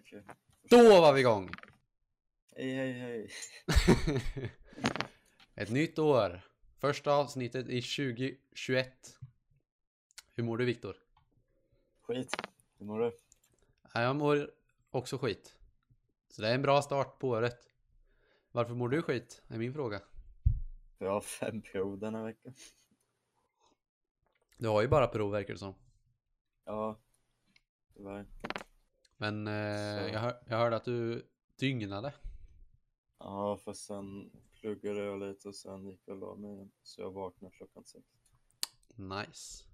Okej. Då var vi igång! Hej, hej, hej. Ett nytt år. Första avsnittet i 2021. Hur mår du Viktor? Skit. Hur mår du? Ja, Jag mår också skit. Så det är en bra start på året. Varför mår du skit? är min fråga. Jag har fem prov den här veckan. Du har ju bara prov verkar det som. Ja, tyvärr. Men eh, Så. jag, hör, jag hörde att du dygnade. Ja, fast sen pluggade jag lite och sen gick jag och la mig igen. Så jag vaknade klockan sex. Nice.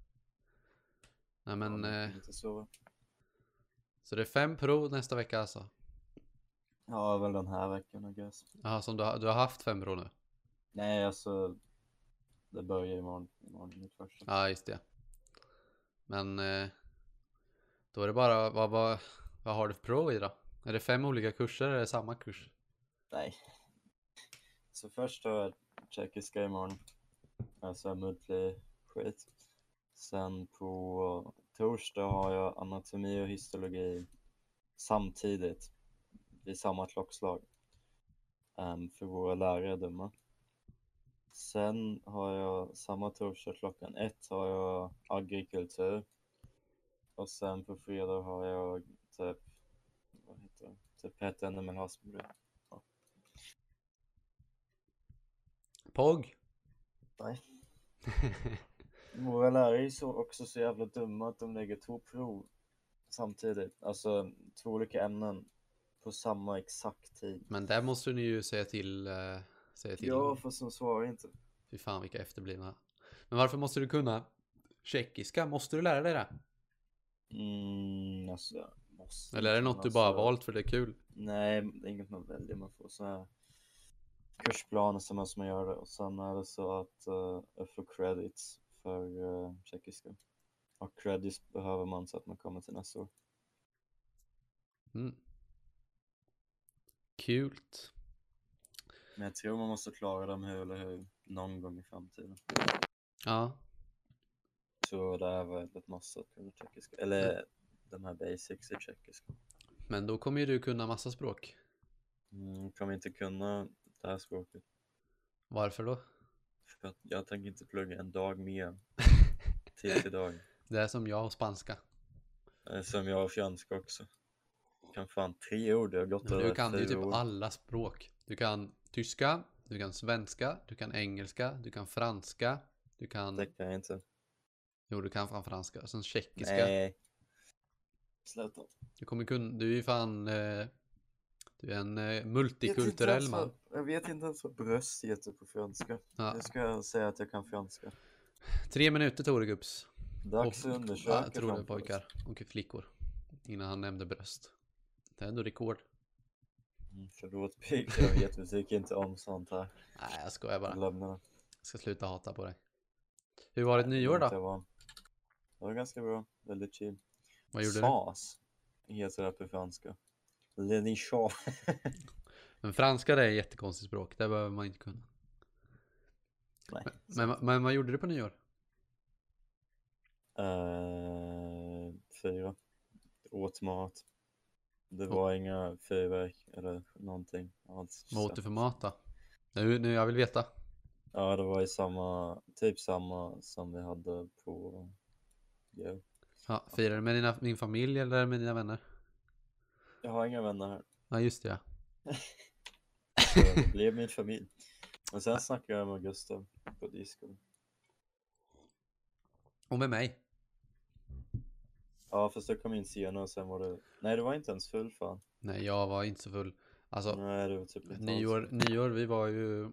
Nej men, ja, eh, inte sova. så det är fem prov nästa vecka alltså? Ja, väl den här veckan I guess. Jaha, som du, har- du har haft fem prov nu? Nej, alltså. Det börjar imorgon. Imorgon mitt första. Ja, just det. Men eh, då är det bara, vad, vad, vad har du för prov i då? Är det fem olika kurser eller är det samma kurs? Nej. Så först har jag tjeckiska imorgon. Alltså muntlig skit. Sen på torsdag har jag anatomi och histologi samtidigt vid samma klockslag. Um, för våra lärare är dumma. Sen har jag samma torsdag klockan ett har jag agrikultur. Och sen på fredag har jag typ, vad heter det? Typ ett NML havsmiljö. POG? Nej. Våra lärare är så också så jävla dumma att de lägger två prov samtidigt. Alltså två olika ämnen på samma exakt tid. Men där måste ni ju säga till, eh, säga till. Ja, fast de svarar inte. Fy fan vilka efterblivna. Men varför måste du kunna tjeckiska? Måste du lära dig det? Mm, alltså, måste Eller är det något du men bara alltså- valt för det är kul? Nej, det är inget man väljer. Man får så här kursplaner så måste man göra det. Och sen är det så att uh, jag får credits för uh, tjeckiska. Och credits behöver man så att man kommer till nästa år. Mm. Kult. Men jag tror man måste klara dem hur eller hur någon gång i framtiden. Ja. Så det är väl ett måste att kunna tjeckiska. Eller de här basics i tjeckiska. Men då kommer ju du kunna massa språk. Mm, kommer inte kunna det här språket. Varför då? För att jag tänker inte plugga en dag mer till idag. Det är som jag och spanska. Som jag och franska också. Kan fan tre ord, jag har gått över du kan ju typ år. alla språk. Du kan tyska, du kan svenska, du kan engelska, du kan franska, du kan... Det kan jag inte. Jo, du kan fan franska. Och sen tjeckiska. Nej. Sluta. Du kommer kunna... Du är ju fan... Eh, du är en eh, Jag multikulturell man. vad- Jag vet inte ens vad bröst heter på franska. Ja. Jag ska säga att jag kan franska. Tre minuter tog det gubbs. Dags att undersöka. Ja, jag tror det pojkar och flickor. Innan han nämnde bröst. Det är ändå rekord. Mm, Förlåt Pigg, jag vet vi tycker inte om sånt här. Nej, jag skojar bara. Lämna det. Jag ska sluta hata på dig. Hur var ditt nyår då? Det var ganska bra, väldigt chill. Vad gjorde du? Sas heter det på franska. Le nichon. Men franska det är ett jättekonstigt språk. Det behöver man inte kunna. Nej. Men, men vad gjorde du på nyår? Uh, fyra. Åt mat. Det var inga fyrverk eller någonting alls. Vad åt du för mat då? Nu, nu jag vill veta. Ja, det var i samma, typ samma som vi hade på jul. Ja, firar du med dina, din familj eller med dina vänner? Jag har inga vänner här. Ja, just det. ja. Så det blev min familj. Och sen snackade jag med Gustav på Discord. Och med mig. Ja, fast jag kom in senare och sen var det... Nej, det var inte ens full fan. Nej, jag var inte så full. Alltså, Nej, det var typ nyår, nyår, vi var ju...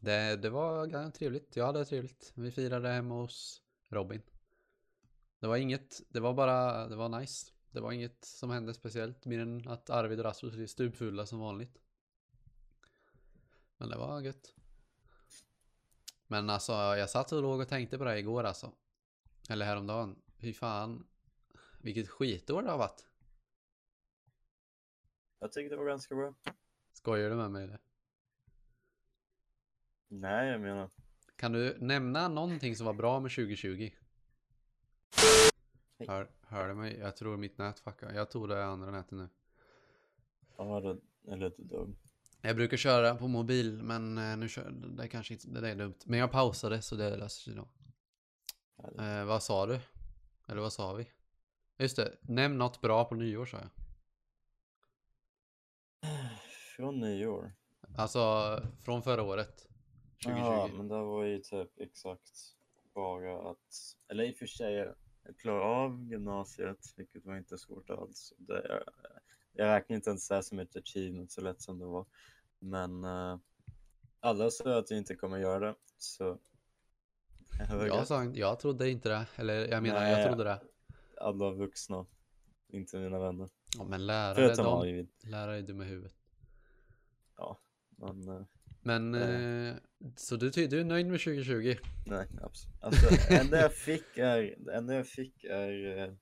Det, det var ganska trevligt. Jag hade trevligt. Vi firade hemma hos Robin. Det var inget, det var bara, det var nice. Det var inget som hände speciellt mer än att Arvid och Rasmus är stupfulla som vanligt. Men det var gött. Men alltså, jag satt och låg och tänkte på det här igår alltså. Eller häromdagen. Fy fan. Vilket skitår det har varit. Jag tyckte det var ganska bra. Skojar du med mig eller? Nej, jag menar. Kan du nämna någonting som var bra med 2020? Hej. Hör, hör du mig? Jag tror mitt nät fuckar. Jag tog det andra nätet nu. Ja, det är lite dumt. Jag brukar köra på mobil, men eh, nu kör det kanske inte, det är dumt. Men jag pausade så det löser sig det- Eh, vad sa du? Eller vad sa vi? Just det, nämn något bra på nyår sa jag. Från nyår. Alltså från förra året. 2020. Ja, men det var ju typ exakt bara att, eller i och för sig, jag klarade av gymnasiet, vilket var inte svårt alls. Det, jag räknar inte ens det som ett achievement så lätt som det var. Men eh, alla sa att jag inte kommer göra det, så jag Jag, sa, jag trodde inte det. Eller jag menar, Nej. jag trodde det. alla vuxna, inte mina vänner. Ja, men lärare, Förutom de, lärare är dumma i huvudet. Men eh, Men, eh, så du, du är nöjd med 2020? nej, absolut. Alltså, det enda jag fick är, det enda jag fick är eh,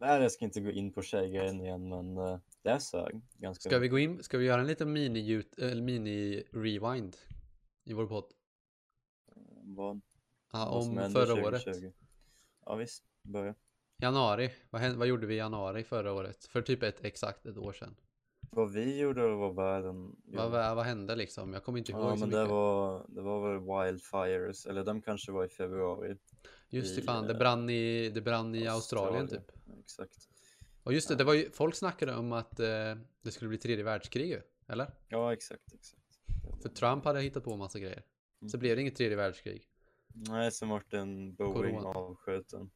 Nej, jag ska inte gå in på tjejgrejen igen, men eh, det sög ganska Ska vi gå in, ska vi göra en liten mini, eller mini rewind i vår podd? Vad, Ja, vad om förra året. 2020. Ja visst, börja. Januari, vad, hände, vad gjorde vi i januari förra året? För typ ett, exakt ett år sedan. Vad vi gjorde och vad världen Vad, gjorde. vad, vad hände liksom? Jag kommer inte ihåg Ja så men mycket. det var, det var väl wildfires, eller de kanske var i februari. Just det fan, det eh, brann i, det brann i Australien, typ. Exakt. Och just det, det var ju, folk snackade om att eh, det skulle bli tredje världskrig ju, eller? Ja exakt, exakt. Det För Trump hade hittat på massa grejer. Så Mm. blev det inget tredje världskrig. Nej, sen vart en Boeing Corona. avskjuten.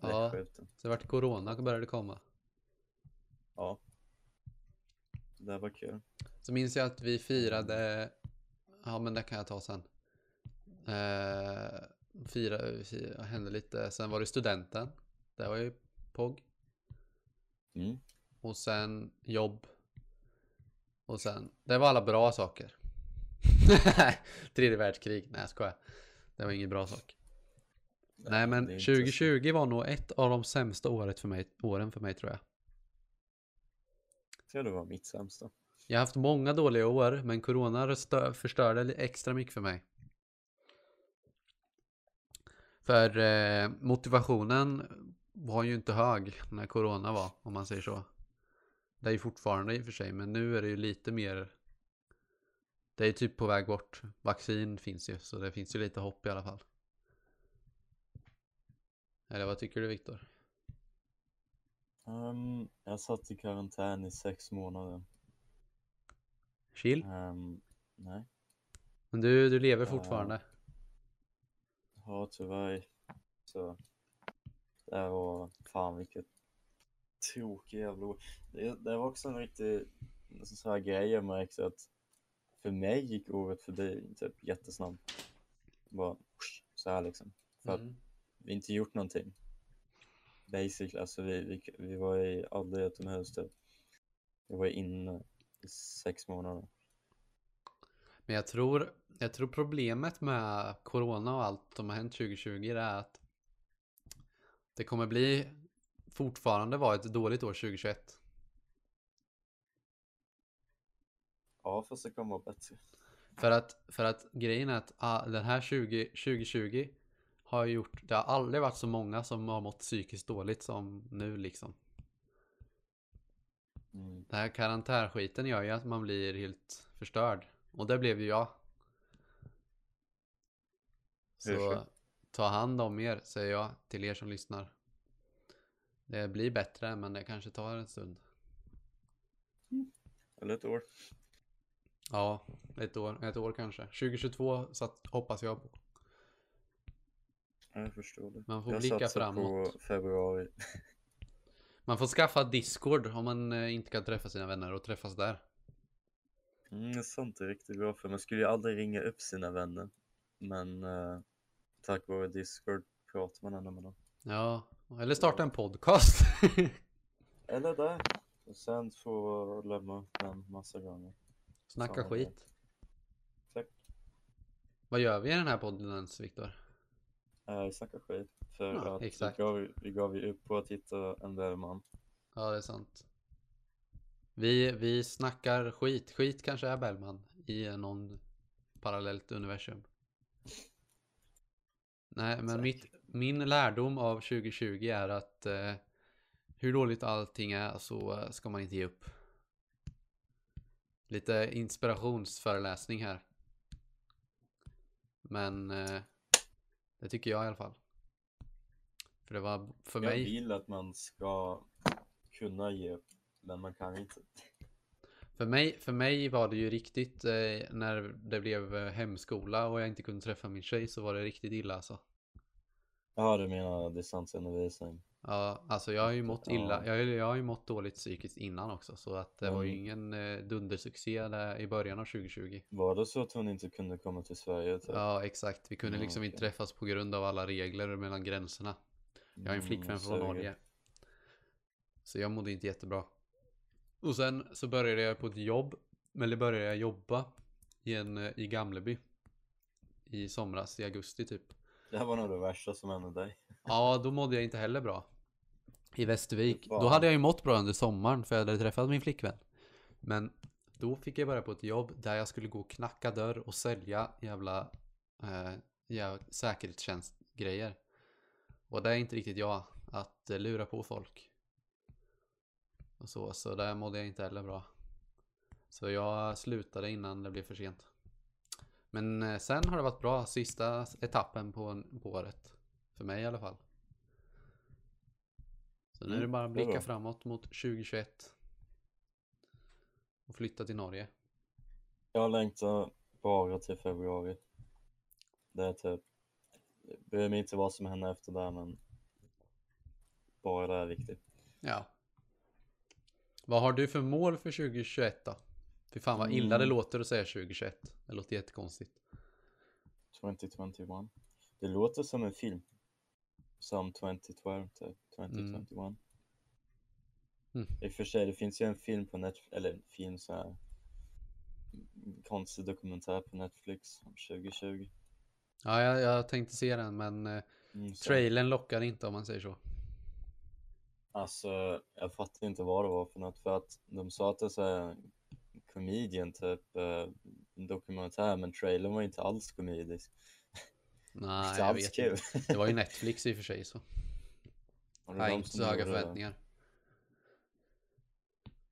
Ja, så vart corona började komma. Ja. Det var kul. Så minns jag att vi firade, ja men det kan jag ta sen. Eh, fira, fira, hände lite, sen var det studenten. Det var ju POG. Mm. Och sen jobb. Och sen, det var alla bra saker. Tredje världskrig, nej jag skojar. Det var ingen bra sak. Nej men inte så- 2020 var nog ett av de sämsta året för mig, åren för mig tror jag. Jag tror det var mitt sämsta. Jag har haft många dåliga år, men corona förstörde extra mycket för mig. För eh, motivationen var ju inte hög när corona var, om man säger så. Det är ju fortfarande i och för sig, men nu är det ju lite mer... Det är ju typ på väg bort. Vaccin finns ju, så det finns ju lite hopp i alla fall. Eller vad tycker du Viktor? Ehm, jag satt i karantän i sex månader. Chill? Ehm, nej, Men du, du lever Ja. fortfarande. ja tyvärr. Så det var fan vilket tråkigt jävla år. Det, det var också en riktig så här grej jag märkte att för mig gick året förbi typ jättesnabbt. Bara så här liksom. För att Mm. vi inte gjort någonting. Basically, alltså vi, vi, vi var i aldrig utomhus typ. Vi var inne i sex månader. Men jag tror, jag tror problemet med corona och allt som har hänt 2020 är att det kommer bli fortfarande vara ett dåligt år 2021. Ja, fast det kommer vara bättre. För att, för att grejen är att ah, den här 20, 2020 har gjort, det har aldrig varit så många som har mått psykiskt dåligt som nu liksom. Mm. Den här karantänskiten gör ju att man blir helt förstörd. Och det blev ju jag. Så så? ta hand om er, säger jag till er som lyssnar. Det blir bättre, men det kanske tar en stund. Eller ett år. Ja, ett år, ett år kanske. 2022 så att, hoppas jag på. Ja, Jag förstår det. Man får jag blicka framåt. på februari. Man får skaffa Discord om man eh, inte kan träffa sina vänner och träffas där. Mm, det är sant, det är riktigt bra för man skulle ju aldrig ringa upp sina vänner. Men eh, tack vare Discord pratar man ändå med dem. Ja, eller starta en podcast. Eller det. Och sen få lämna den massa gånger. Snacka Fan, skit. Tack. Vad gör vi i den här podden ens, Viktor? Eh, snacka skit. För Ja, att exakt. vi gav, vi gav ju upp på att hitta en Bellman. Ja, det är sant. Vi, vi snackar skit. Skit kanske är Bellman i någon parallellt universum. Nej, men Säkert. mitt, min lärdom av 2020 är att eh, hur dåligt allting är så eh, ska man inte ge upp. Lite inspirationsföreläsning här. Men eh, det tycker jag i alla fall. För det var för Jag mig. vill att man ska kunna ge men man kan inte. För mig, för mig var det ju riktigt eh, när det blev eh, hemskola och jag inte kunde träffa min tjej så var det riktigt illa alltså. Ja, du menar distansundervisning? Ja, alltså jag har ju mått illa. Ja. Jag, jag har ju mått dåligt psykiskt innan också så att det var ju Mm. ingen eh, dundersuccé där i början av 2020. Var det så att hon inte kunde komma till Sverige? Typ? Ja, exakt. Vi kunde Ja, liksom inte okej. träffas på grund av alla regler mellan gränserna. Jag har en Mm, flickvän från suger. Norge. Så jag mådde inte jättebra. Och sen så började jag på ett jobb. Eller började jag jobba i, en, eh, i Gamleby. I somras, i augusti typ. Det här var nog det värsta som hände dig. Ja, då mådde jag inte heller bra. I Västervik. Då hade jag ju mått bra under sommaren för jag hade träffat min flickvän. Men då fick jag börja på ett jobb där jag skulle gå och knacka dörr och sälja jävla, eh, jävla säkerhetstjänstgrejer. Och det är inte riktigt jag, att eh, lura på folk. Och så, så där mådde jag inte heller bra. Så jag slutade innan det blev för sent. Men eh, sen har det varit bra, sista etappen på, på året. För mig i alla fall. Så nu är det Mm, bara att blicka framåt mot 2021. Och flytta till Norge. Jag längtar bara till februari. Det är typ, jag bryr mig inte vad som händer efter det, men bara det är viktigt. Ja. Vad har du för mål för 2021 då? Fy fan vad illa det Mm. låter att säga 2021. Det låter jättekonstigt. 2021. Det låter som en film. Som 2012, typ. 2021. Mm. I och för sig, det finns ju en film på Netflix, eller en film så här konstig dokumentär på Netflix om 2020. Ja, jag, jag tänkte se den men eh, Mm, trailern lockar inte om man säger så. Alltså, jag fattar inte vad det var för något för att de sa att det är så här comedian typ, eh, en dokumentär, men trailern var inte alls komedisk. Nej, jag vet kul. inte. Det var ju Netflix i och för sig så. Jag har inte så höga det. förväntningar.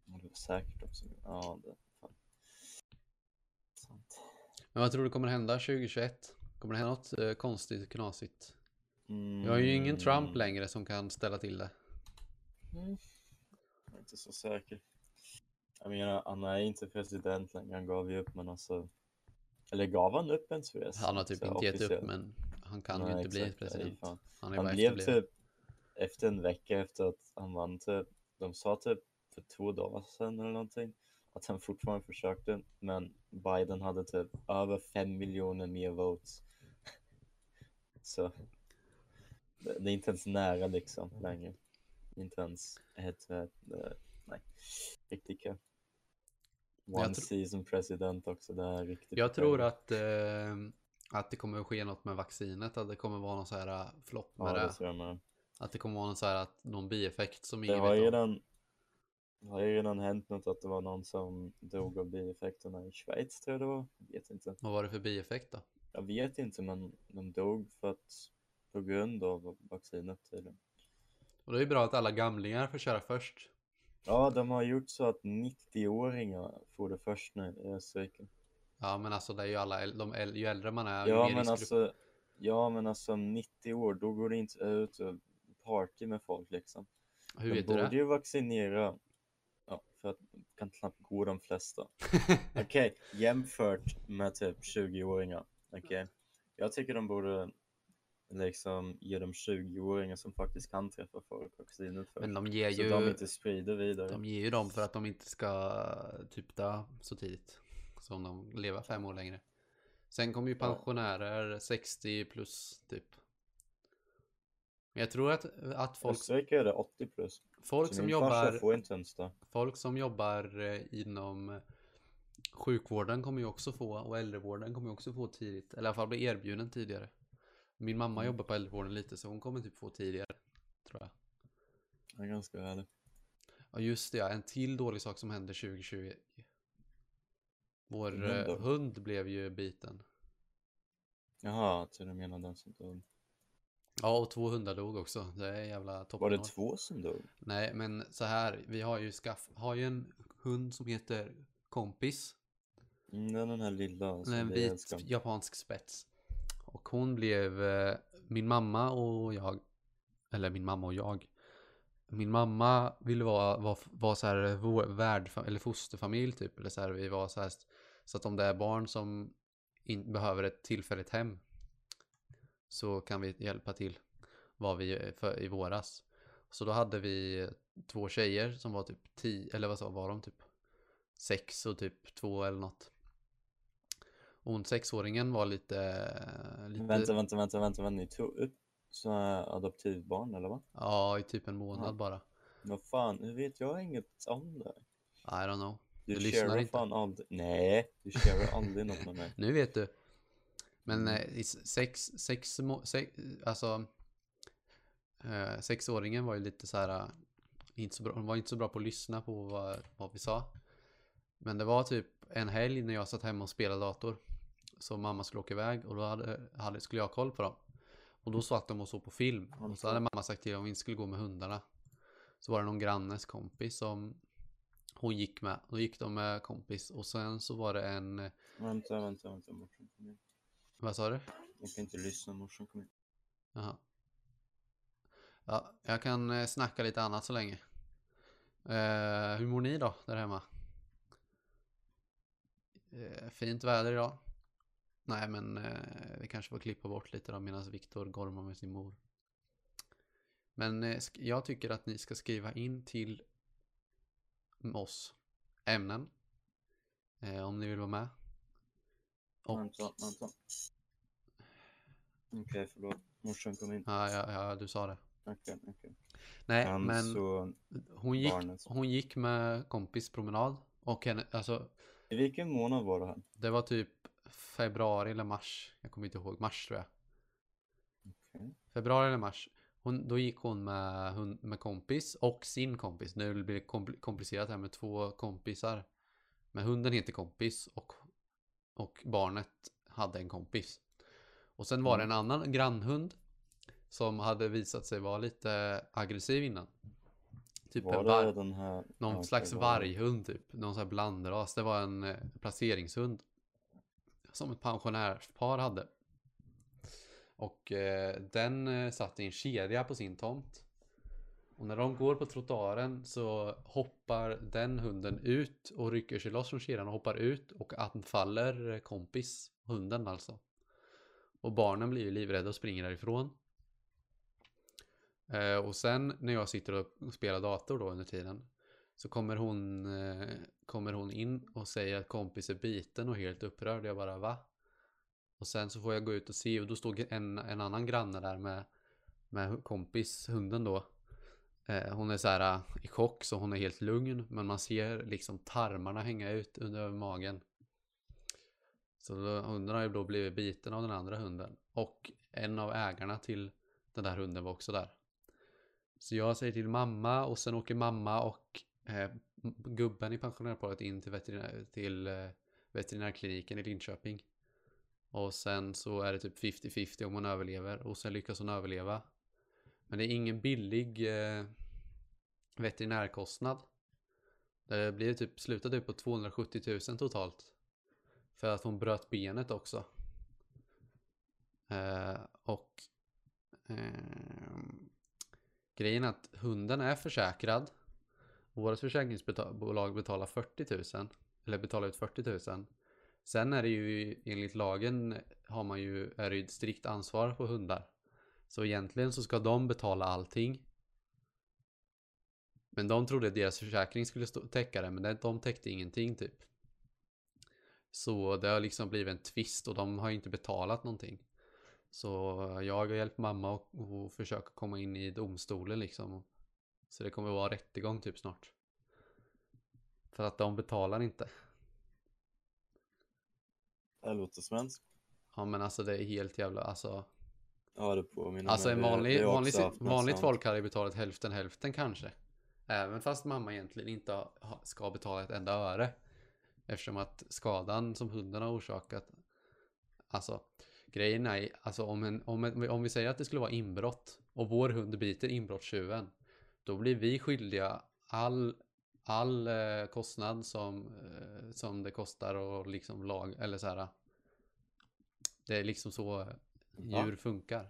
Det var säkert också. Ja, det fan. Sant. Men vad tror du kommer hända 2021? Kommer det hända något eh, konstigt, knasigt? Mm. Vi har ju ingen Trump längre som kan ställa till det. Mm. Jag är inte så säker. Jag menar, han är inte president längre. Han gav ju upp, men alltså. Eller gav han upp ens förresten? Han har typ Så inte gett upp men han kan ju Nej, inte bli exakt. Nej, president. Han Han blev typ efter en vecka efter att han vann typ. De sa typ för två dagar sedan eller någonting. Att han fortfarande försökte. Men Biden hade typ över fem miljoner mer votes. Så. Det, det är inte ens nära liksom längre. Inte ens ett, ett, ett nej. Riktigt kul. One season president också. Det är riktigt Jag tror att, eh, att det kommer att ske något med vaccinet. Att det kommer vara någon så här eh, flopp med Ja, det. det med. Att det kommer vara någon så här att någon bieffekt som ingen har ju vet om. redan, det har ju redan hänt något att det var någon som dog av bieffekterna i Schweiz tror jag det var. Jag vet inte. Vad var det för bieffekt då? Jag vet inte men de dog för att på grund av vaccinet tydligen. Och det är ju bra att alla gamlingar får köra först. Ja, de har gjort så att 90-åringar får det först nu i Österrike. Ja men alltså det är ju alla, de, äl- ju äldre man är ju Ja mer men alltså, ja men alltså 90 år, då går det inte ut och party med folk liksom. Hur de vet du borde det? ju vaccinera, ja för att de kan knappt gå de flesta. Okej, jämfört med typ 20-åringar. Okej, jag tycker de borde liksom ge de 20-åringar som faktiskt kan träffa folk vaccinet först. Men de ger Så ju, de inte sprider vidare. de ger ju dem för att de inte ska typ dö så tidigt. Så om de lever fem år längre. Sen kommer ju Ja. pensionärer 60 plus typ. Men jag tror att, att folk, Österrike är det 80 plus. folk Så som jobbar får inte ens det. Folk som jobbar eh, inom sjukvården kommer ju också få och äldrevården kommer ju också få tidigt. Eller i alla fall bli erbjuden tidigare. Min mamma Mm. jobbar på äldrevården lite så hon kommer typ få tidigare. Tror jag. Det är ganska härligt. Ja just det ja, en till dålig sak som hände 2020. Vår eh, hund blev ju biten. Jaha, så du menar den som dog? Ja, och två hundar dog också. Det är jävla toppen. Var det två som dog? Nej, men så här. Vi har ju skaff... Har ju en hund som heter Kompis. Mm, den här lilla som En vi vit älskar. japansk spets. Och hon blev eh, min mamma och jag. Eller min mamma och jag. Min mamma ville vara, vara, vara så här vår värd, eller fosterfamilj typ. Eller så här, vi var så här. Så att om det är barn som in, behöver ett tillfälligt hem. Så kan vi hjälpa till. Var vi eh, för, i våras. Så då hade vi två tjejer som var typ tio, eller vad sa var de typ? Sex och typ två eller något. Och hon sexåringen var lite... lite Vänta, vänta, vänta, vänta, vänta, ni tog upp så adoptivbarn eller vad? Ja, i typ en månad Ja. bara. Vad fan, hur vet jag inget om det? I don't know. Du, Du lyssnar inte. fan aldrig, nej, du sharear aldrig något med mig. Nu vet du. Men Mm. eh, sex, sex, sex alltså eh, sexåringen var ju lite så här, eh, inte så bra, hon var inte så bra på att lyssna på vad, vad vi sa. Men det var typ en helg när jag satt hemma och spelade dator. Så mamma skulle åka iväg och då hade, hade, skulle jag ha koll på dem. Och då satt de och såg på film. Och så hade mamma sagt till dem att vi inte skulle gå med hundarna. Så var det någon grannes kompis som hon gick med. Då gick de med kompis. Och sen så var det en, eh, Vänta, vänta, vänta, morsan kom in. vad sa du? Jag kan inte lyssna, morsan kom in. Jaha. Ja, jag kan eh, snacka lite annat så länge. Eh, hur mår ni då där hemma? Eh, fint väder idag. Nej, men eh, vi kanske får klippa bort lite då medan Viktor gormar med sin mor. Men eh, jag tycker att ni ska skriva in till oss ämnen. Eh, om ni vill vara med. Och, Vänta, vänta. Okej, förlåt. Morsan kom in. ja, ja, ja, du sa det. Okej, okej. Nej, men... så, Hon gick, barnet. hon gick med kompis promenad och henne, alltså i vilken månad var det här? det var typ februari eller mars. Jag kommer inte ihåg, mars tror jag. Okej. Februari eller mars. Hon, då gick hon med, hon med kompis och sin kompis. Nu blir det kompl- komplicerat här med två kompisar. Men hunden heter kompis och, och barnet hade en kompis. Och sen var det en annan grannhund som hade visat sig vara lite aggressiv innan. Typ Var en var- den här? Någon okej, slags varghund typ. Någon sån här blandras. Det var en eh, placeringshund. Som ett pensionärspar hade. Och eh, den eh, satt i en kedja på sin tomt. Och när de går på trottoaren så hoppar den hunden ut och rycker sig loss från kedjan och hoppar ut och anfaller eh, kompis, hunden alltså. Och barnen blir ju livrädda och springer därifrån. Eh, och sen när jag sitter och spelar dator då under tiden så kommer hon, eh, kommer hon in och säger att kompis är biten och helt upprörd. Jag bara va? Och sen så får jag gå ut och se och då stod en, en annan granne där med, med kompis, hunden då. Eh, hon är så här eh, i chock så hon är helt lugn men man ser liksom tarmarna hänga ut under magen. Så då, hunden har ju då blivit biten av den andra hunden. Och en av ägarna till den där hunden var också där. Så jag säger till mamma och sen åker mamma och eh, gubben i pensionärparet in till, veterinär, till eh, veterinärkliniken i Linköping. Och sen så är det typ 50-50 om hon överlever och sen lyckas hon överleva. Men det är ingen billig eh, veterinärkostnad. Det blir typ, slutar typ på 270 000 totalt. För att hon bröt benet också. Eh, och eh, grejen är att hunden är försäkrad. Vårt försäkringsbolag betalar 40 000. Eller betalar ut 40 000. Sen är det ju enligt lagen har man ju, är det ju ett strikt ansvar på hundar. Så egentligen så ska de betala allting. Men de trodde att deras försäkring skulle stå, täcka det, men de täckte ingenting typ. Så det har liksom blivit en twist och de har inte betalat någonting. Så jag har hjälpt mamma och, och försöka komma in i domstolen liksom. Så det kommer vara rättegång typ snart. För att de betalar inte. Det låter svenskt. Ja men alltså det är helt jävla, alltså. Ja, det påminner Alltså en vanlig, vanlig, vanligt sånt. folk hade ju betalat hälften hälften kanske. Även fast mamma egentligen inte ska betala ett enda öre. Eftersom att skadan som hunden har orsakat. Alltså grejen är, alltså om, en, om, en, om vi säger att det skulle vara inbrott och vår hund biter inbrottstjuven, då blir vi skyldiga all, all eh, kostnad som, eh, som det kostar och liksom lag, eller så här. Det är liksom så Va? djur funkar.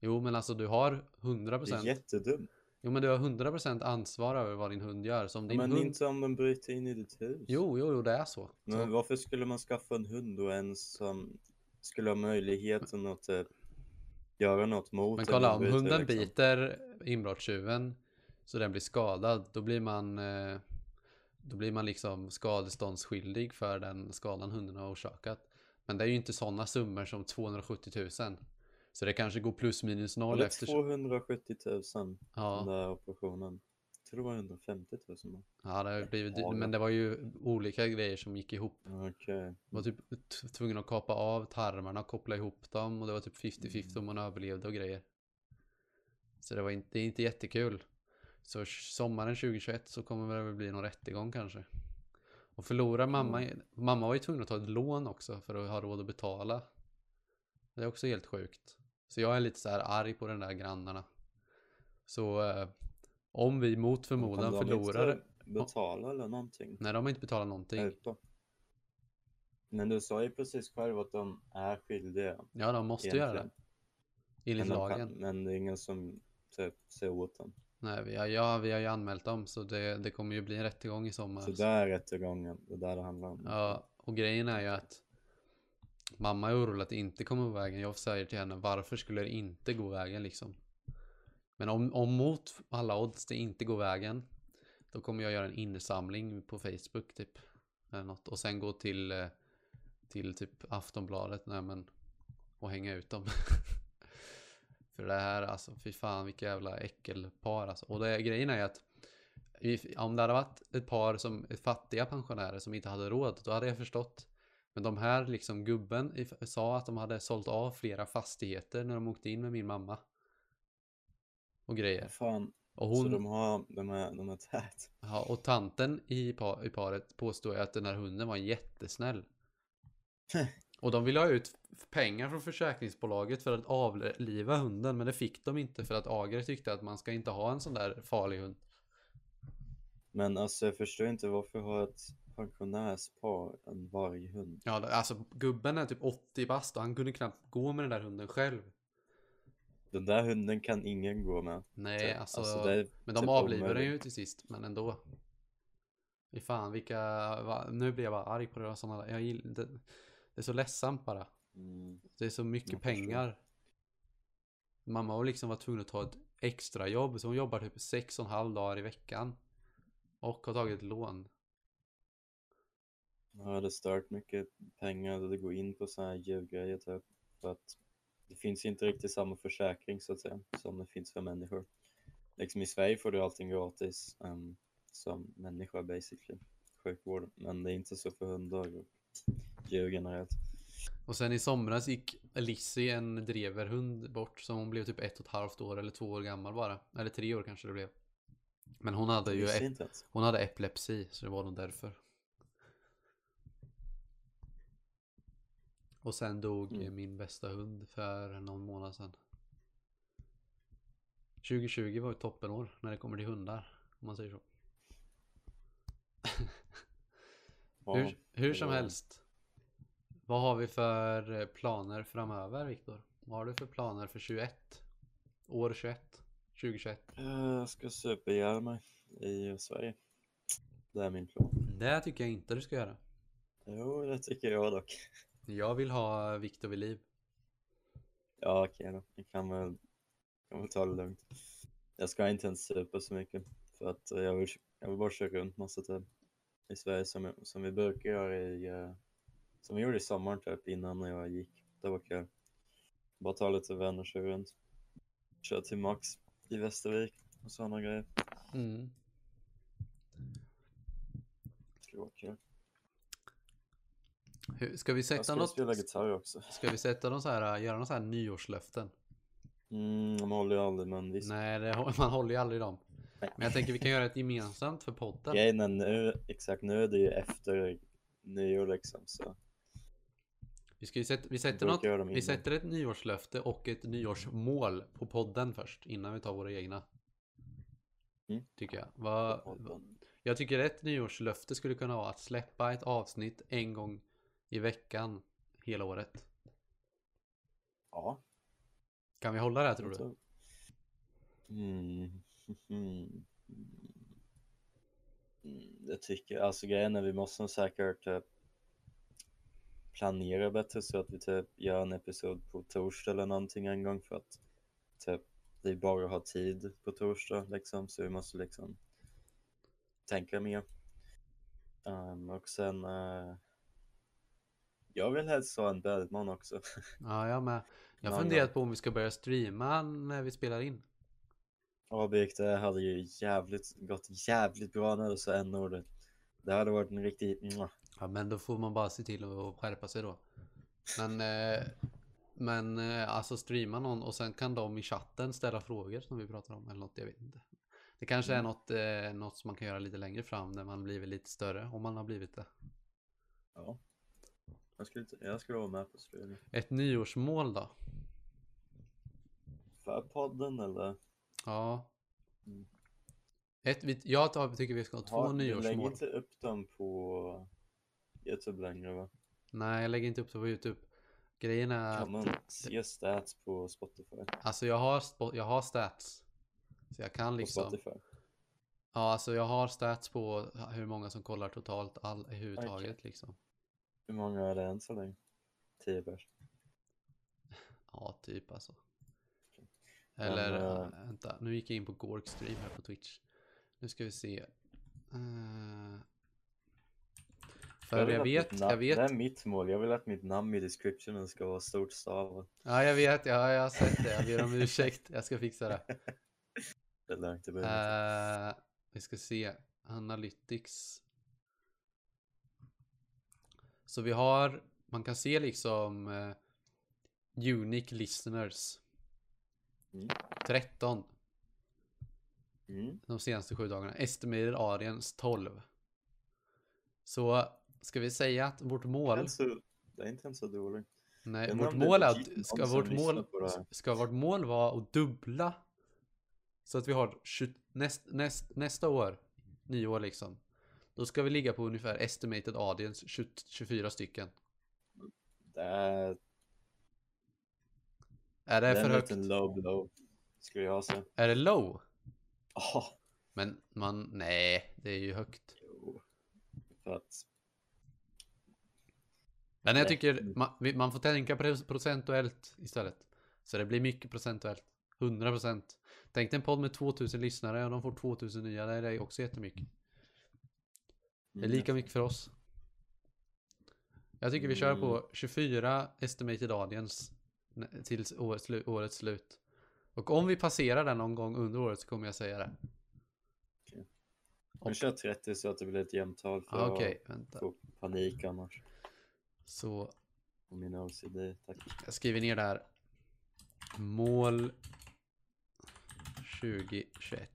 Jo, men alltså du har 100%. Det är jättedumt. Jo, men du har 100% ansvar över vad din hund gör. Som din Men hund... inte om de bryter in i ditt hus. Jo, jo, jo, det är så. Men så. varför skulle man skaffa en hund då ens som skulle ha möjligheten att typ göra något mot Men en kolla, om hunden liksom? biter inbrottstjuven så den blir skadad, då blir man eh, då blir man liksom skadeståndsskyldig för den skadan hunden har orsakat. Men det är ju inte sådana summor som 270 000. Så det kanske går plus minus noll Eller efter... 270 000 den Ja, där operationen. Jag tror det var 150 000 då. ja, det har blivit dyrt. Men det var ju olika grejer som gick ihop. Okej. Man var typ tvungen att kapa av tarmarna och koppla ihop dem och det var typ 50-50 om man överlevde och grejer. Så det var inte, det är inte jättekul. Så sommaren 2021 så kommer det väl bli någon rättegång kanske. Och förlorar mamma, mamma var ju tvungen att ta ett lån också för att ha råd att betala. Det är också helt sjukt. Så jag är lite så här arg på den där grannarna. Så eh, om vi mot förmodan de förlorar... inte betala eller någonting? Nej, de har inte betalat någonting. Men du sa ju precis själv att de är skyldiga. Ja, de måste göra det. egentligen. Enligt Men, lagen. kan, men det är ingen som typ ser åt dem. Nej, vi har, ja, vi har ju anmält dem så det, det kommer ju bli en rättegång i sommar. Så där är rättegången, det där det handlar om. Ja, och grejen är ju att mamma är orolig att det inte kommer gå vägen. Jag säger till henne, varför skulle det inte gå vägen liksom? Men om, om mot alla odds det inte går vägen, då kommer jag göra en insamling på Facebook typ. Eller något. Och sen gå till, eh, till typ Aftonbladet nej, men, och hänga ut dem. För det här, alltså fy fan vilka jävla äckelpar alltså. Och det, grejen är att om det hade varit ett par som fattiga pensionärer som inte hade råd, då hade jag förstått. Men de här liksom gubben sa att de hade sålt av flera fastigheter när de åkte in med min mamma. Och grejer. Fan, Och så hon, de har, de är, de är tät. ja, och tanten i, pa, i paret påstår ju att den här hunden var jättesnäll. Och de ville ha ut pengar från försäkringsbolaget för att avliva hunden, men det fick de inte för att Ager tyckte att man ska inte ha en sån där farlig hund. Men alltså jag förstår inte varför har ett pensionärspar en varghund? Ja, alltså gubben är typ 80 bast och han kunde knappt gå med den där hunden själv. Den där hunden kan ingen gå med. Nej, Typ. alltså, är men de typ avlivade den ju till sist, men ändå. Fy fan, vilka, va, nu blir jag bara arg på det sådana där. Jag gillar, det, det är så ledsamt bara. Mm. Det är så mycket pengar. Mamma var liksom var tvungen att ta ett extra jobb så hon jobbar typ sex och en halv dagar i veckan. Och har tagit ett lån. Jag hade stört mycket pengar det går in på sådana här djurgrejer typ. För att det finns inte riktigt samma försäkring så att säga som det finns för människor. Liksom i Sverige får du allting gratis um, som människa basically. Sjukvård. Men det är inte så för hundar och djur generellt. Och sen i somras gick Lizzie, en dreverhund, bort. Så hon blev typ ett och ett halvt år eller två år gammal bara. Eller tre år kanske det blev. Men hon hade ju hon hade epilepsi, så det var nog därför. Och sen dog Mm. min bästa hund för någon månad sedan. 2020 var ett toppenår när det kommer till hundar, om man säger så. Hur hur som helst. Vad har vi för eh, planer framöver, Viktor? Vad har du för planer för 21? År 21? 2021? Jag ska ihjäl mig i Sverige. Det är min plan. Det tycker jag inte du ska göra. Jo, det tycker jag dock. Jag vill ha Viktor vid liv. Ja, okej då. Jag kan väl, kan väl ta det lugnt. Jag ska inte ens supa så mycket. För att eh, jag vill, jag vill bara köra runt massa tid i Sverige som, som vi brukar göra i, eh, som vi gjorde i sommaren typ innan när jag gick. Det var kul. Bara ta lite vänner och köra runt. Köra till Max i Västervik och sådana grejer. Mm. Det skulle vara kul. Hur, ska vi Jag sätta ska något? spela gitarr också. Ska vi sätta någon så här, göra någon så här nyårslöften? Mm, de håller ju aldrig men visst. Nej, det, man håller ju aldrig dem. Men jag tänker vi kan göra ett gemensamt för podden. Grejen är nu, exakt nu är det ju efter nyår liksom så. Vi, ska ju sätta, vi, sätter något, vi sätter ett nyårslöfte och ett nyårsmål på podden först innan vi tar våra egna. Mm. Tycker jag. Podden. jag tycker ett nyårslöfte skulle kunna vara att släppa ett avsnitt en gång i veckan hela året. Ja. Kan vi hålla det här tror du? Mm. Mm. Mm, Det tycker jag. Alltså grejen är vi måste säkert typ planera bättre så att vi typ gör en episod på torsdag eller någonting en gång för att typ vi bara har tid på torsdag liksom så vi måste liksom tänka mer. Ehm, och sen eh, jag vill helst ha en Bellman också. Ja, jag med. Jag har funderat på om vi ska börja streama när vi spelar in. Avbik, det hade ju jävligt, gått jävligt bra när du sa n-ordet. Det hade varit en riktig... Ja, men då får man bara se till att skärpa sig då. Men, eh, men eh, alltså streama någon och sen kan de i chatten ställa frågor som vi pratar om eller något, jag vet inte. Det kanske är Mm. något, eh, något som man kan göra lite längre fram när man blivit lite större, om man har blivit det. Ja. Jag skulle, jag skulle vara med på streaming. Ett nyårsmål då? För podden eller? Ja. Mm. Ett, vi, jag tycker vi ska ha två Du lägger nyårsmål. inte upp dem på Youtube längre va? Nej, jag lägger inte upp det på YouTube. Grejen är Kan man att, se stats på Spotify? alltså jag har, jag har stats. Så jag kan På liksom. Spotify? Ja, alltså jag har stats på hur många som kollar totalt all, överhuvudtaget liksom. Hur många är det än så länge? 10 pers? Ja, typ alltså. Eller, Men, ja, eh, vänta, nu gick jag in på Gork stream här på Twitch. Nu ska vi se. Eh, för jag att vet, jag namn- Det vet. är mitt mål. Jag vill att mitt namn i descriptionen ska vara stort stavat. Ja, jag vet, ja, jag har sett det. Jag ber om ursäkt. Jag ska fixa det. Det är lugnt, det uh, vi ska se. Analytics. Så vi har, man kan se liksom eh, Unique listeners. Mm. 13 mm. de senaste sju dagarna. Estimated audience 12. Så ska vi säga att vårt Det, är mål, inte så, det är inte ens så dåligt. nej, vårt mål är att, ska vårt mål, ska vårt mål vara att dubbla så att vi har 20, näst, näst, nästa år, nio år liksom. Då ska vi ligga på ungefär estimated audience 20, 24 stycken. Det är, det, det är för en högt? liten low blow, skulle jag säga. Är det low? Ja, Men man, nej, det är ju högt. jo. För att, Men jag tycker man, vi- man får tänka pro- procentuellt istället. Så det blir mycket procentuellt. 100%. Tänk dig en podd med 2000 lyssnare och de får 2000 nya. Det är också jättemycket. Det är mm, lika mycket för oss. Jag tycker vi kör Mm. på 24 estimated audience till årets, årets slut. Och om vi passerar den någon gång under året så kommer jag säga det. Jag kör 30 så att det blir ett jämnt tal för Ah, Okej, att vänta. få panik annars. Så Och min OCD, tack. jag skriver ner där. Mål 2021.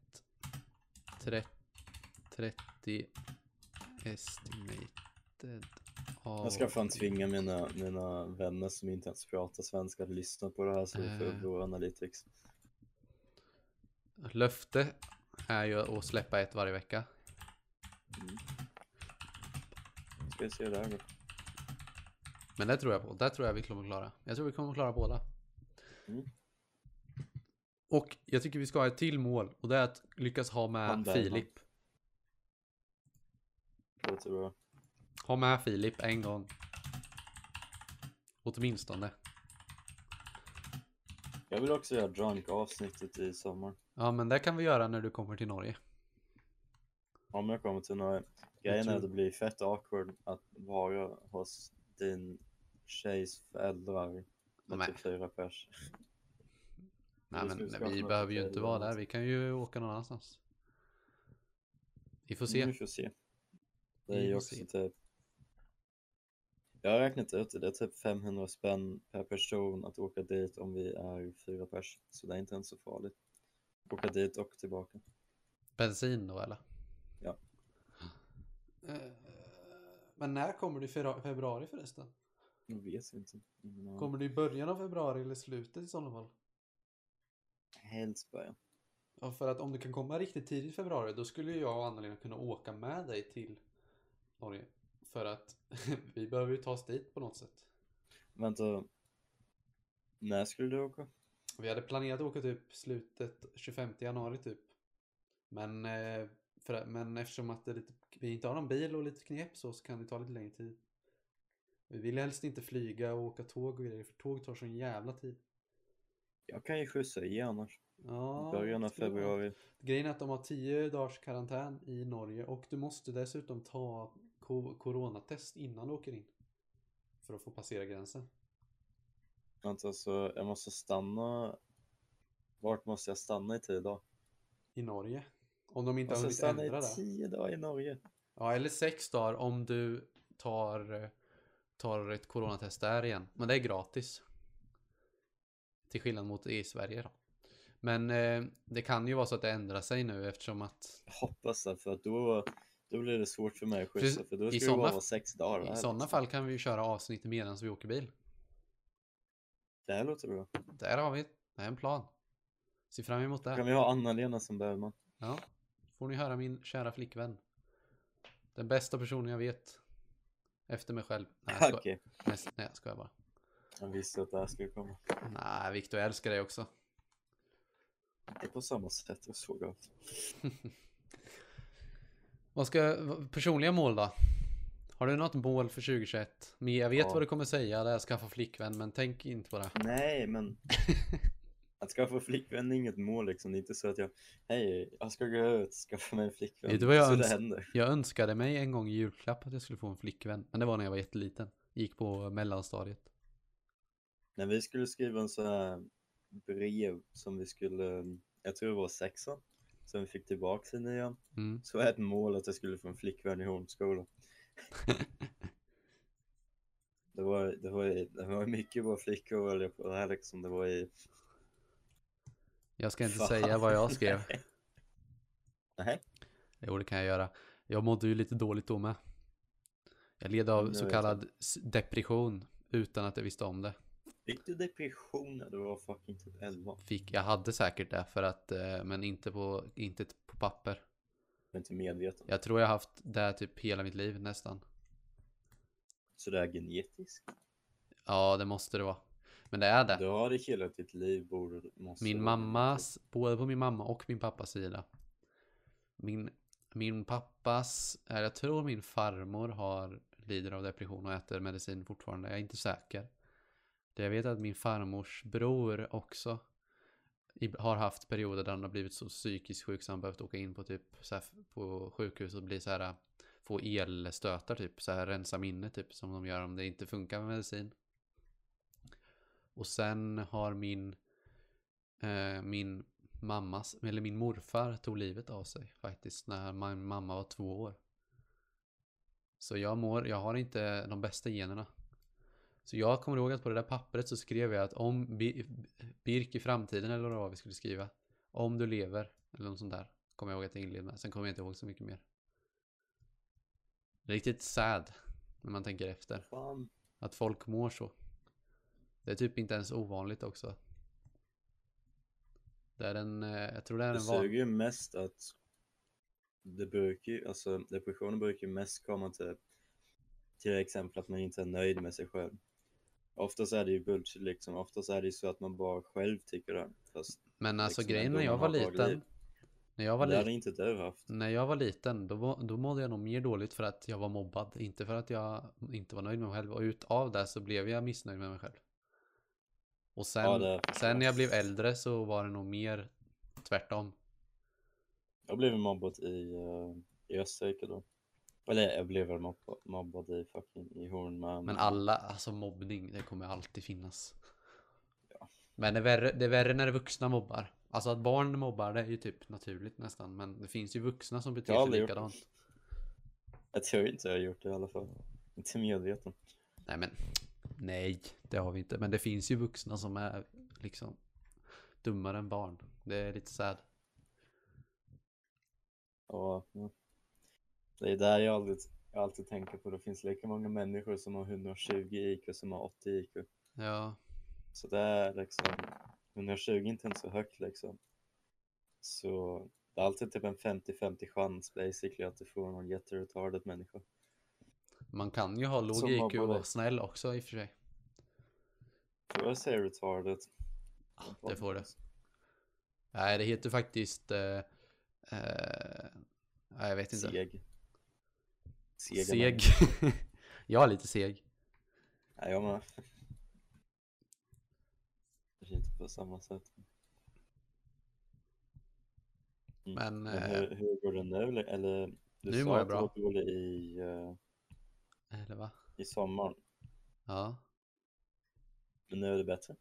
30, 30 estimated Jag ska fan tvinga mina, mina vänner som inte ens pratar svenska att lyssna på det här så vi får Eh. vår analytics. Löfte är ju att släppa ett varje vecka. Mm. Ska vi se där då. Men det tror jag på. Det tror jag vi kommer klara. Jag tror vi kommer klara båda. Mm. Och jag tycker vi ska ha ett till mål. Och det är att lyckas ha med där, Filip. Det låter bra. Ha med Filip en gång. Åtminstone. Jag vill också göra drunk avsnittet i sommar. Ja men det kan vi göra när du kommer till Norge. Om jag kommer till några Grejen är att det blir fett awkward att vara hos din tjejs föräldrar med Nej. typ fyra pers. Nej men vi vi behöver ju inte vara där. Vi kan ju åka någon annanstans. Vi får se. Vi får se. Det är ju också se. typ Jag har räknat ut det, det är typ 500 spänn per person att åka dit om vi är fyra pers. Så det är inte ens så farligt. Åka dit och tillbaka. Bensin då eller? Ja. Eh, Men när kommer du i februari förresten? Jag vet inte. Ingen aning. Kommer du i början av februari eller slutet i sådana fall? Helst början. Ja, för att om du kan komma riktigt tidigt i februari då skulle jag och Anna-Lena kunna åka med dig till Norge. För att vi behöver ju ta oss dit på något sätt. Vänta. När skulle du åka? Vi hade planerat att åka typ slutet 25 januari typ. Men, eh, för, men eftersom att lite, vi inte har någon bil och lite knep så, så kan det ta lite längre tid. Vi vill helst inte flyga och åka tåg och grejer för tåg tar sån jävla tid. Jag kan ju skjutsa i annars. Ja, Början av februari. Grejen är att de har 10 dagars karantän i Norge och du måste dessutom ta coronatest innan du åker in. För att få passera gränsen. Vänta, så jag måste stanna. Vart måste jag stanna i tio dagar? I Norge. Om de inte Jag har hunnit stanna ändra i det. tio dagar i Norge. Ja, eller sex dagar om du tar, tar ett coronatest där igen. Men det är gratis. Till skillnad mot i Sverige då. Men eh, det kan ju vara så att det ändrar sig nu eftersom att Jag hoppas det, för att då, då blir det svårt för mig att skjutsa. För då i ska det bara vara sex dagar. i här, sådana liksom. fall kan vi ju köra avsnitt medan vi åker bil. Det här låter bra. Där har vi det är en plan. Se fram emot det. Kan vi ha Anna-Lena som Bergman? Ja, får ni höra min kära flickvän. Den bästa personen jag vet. Efter mig själv. Nej, jag, Okej, ska... nej, nej, jag skojar bara. jag visste att det här skulle komma. Nej, Viktor, jag älskar dig också. Det är på samma sätt, jag såg allt. Vad ska, personliga mål då? Har du något mål för 2021? Men jag vet Ja. vad du kommer säga, det är att skaffa flickvän, men tänk inte på det. Nej, men att skaffa flickvän är inget mål liksom. Det är inte så att jag, hej, jag ska gå ut och skaffa mig en flickvän. Vet du vad jag så det öns- händer. Jag önskade mig en gång i julklapp att jag skulle få en flickvän, men det var när jag var jätteliten. Gick på mellanstadiet. När vi skulle skriva en sån här brev som vi skulle, jag tror det var sexan, som vi fick tillbaka i nian. Mm. Så var ett mål att jag skulle få en flickvän i hundskolan. Det var, det var, det var mycket bra flickor att välja på det här liksom. Det var i... Jag ska inte Fan. säga vad jag skrev. Nej. Jo, det kan jag göra. Jag mådde ju lite dåligt då med. Jag led av så jag kallad depression utan att jag visste om det. Fick du depression när du var fucking typ 11? Fick, jag hade säkert det för att, eh, men inte på, inte på papper. Är inte medveten. Jag tror jag har haft det typ hela mitt liv nästan. Så det är genetiskt? Ja, det måste det vara. Men det är det. Du har det hela ditt liv borde måste Min mammas, både på min mamma och min pappas sida. Min, min pappas, jag tror min farmor har, lider av depression och äter medicin fortfarande. Jag är inte säker. Det jag vet att min farmors bror också har haft perioder där han har blivit så psykiskt sjuk så han behövt åka in på typ så här, på sjukhus och bli så här få elstötar typ så här rensa minne typ som de gör om det inte funkar med medicin. Och sen har min eh, min mammas, eller min morfar tog livet av sig faktiskt när min mamma var två år. Så jag mår, jag har inte de bästa generna. Så jag kommer ihåg att på det där pappret så skrev jag att om Bi- Birk i framtiden eller vad det vi skulle skriva. Om du lever, eller något sånt där. Kommer jag ihåg att jag inledde med. Sen kommer jag inte ihåg så mycket mer. Riktigt sad. När man tänker efter. Fan. Att folk mår så. Det är typ inte ens ovanligt också. Det är en, eh, jag tror det är Det en van... suger ju mest att det brukar ju, alltså depressionen brukar ju mest komma till till exempel att man inte är nöjd med sig själv. Oftast är det ju bullshit liksom, oftast är det ju så att man bara själv tycker det. Fast Men alltså liksom grejen när jag var liten. När jag var, li- inte du haft. när jag var liten, då, då mådde jag nog mer dåligt för att jag var mobbad. Inte för att jag inte var nöjd med mig själv. Och utav det så blev jag missnöjd med mig själv. Och sen, Ja, det- sen när jag blev äldre så var det nog mer tvärtom. Jag blev mobbad i, uh, i Österrike då. Eller jag blev väl mobbad, mobbad i fucking i Horn men... Men alla, alltså mobbning, det kommer alltid finnas. Men det är, värre, det är värre när det vuxna mobbar. Alltså att barn mobbar, det är ju typ naturligt nästan. Men det finns ju vuxna som beter sig aldrig gjort likadant. Jag tror inte jag har gjort det i alla fall. Inte medveten. Nej men, nej, det har vi inte. Men det finns ju vuxna som är liksom dummare än barn. Det är lite sad. Ja. Det är där jag aldrig jag alltid tänker på. Det finns lika många människor som har 120 IQ som har 80 IQ. Ja, Så det är liksom, 120 är inte ens så högt liksom. Så det är alltid typ en 50-50 chans basically att du får någon jätteretarded människa. man kan ju ha låg IQ och snäll också i och för sig. Får jag säga retarded? det får du. Nej, det heter faktiskt... Eh, eh, jag vet inte. Seg. Sega Seg. människor. jag är lite seg. Nej, jag med. Kanske inte på samma sätt. Mm. Men, Men eh, hur, hur går det nu? Eller du nu sa mår jag att du bra. var i, eh, Eller va? i sommaren. Ja. Men nu är det bättre.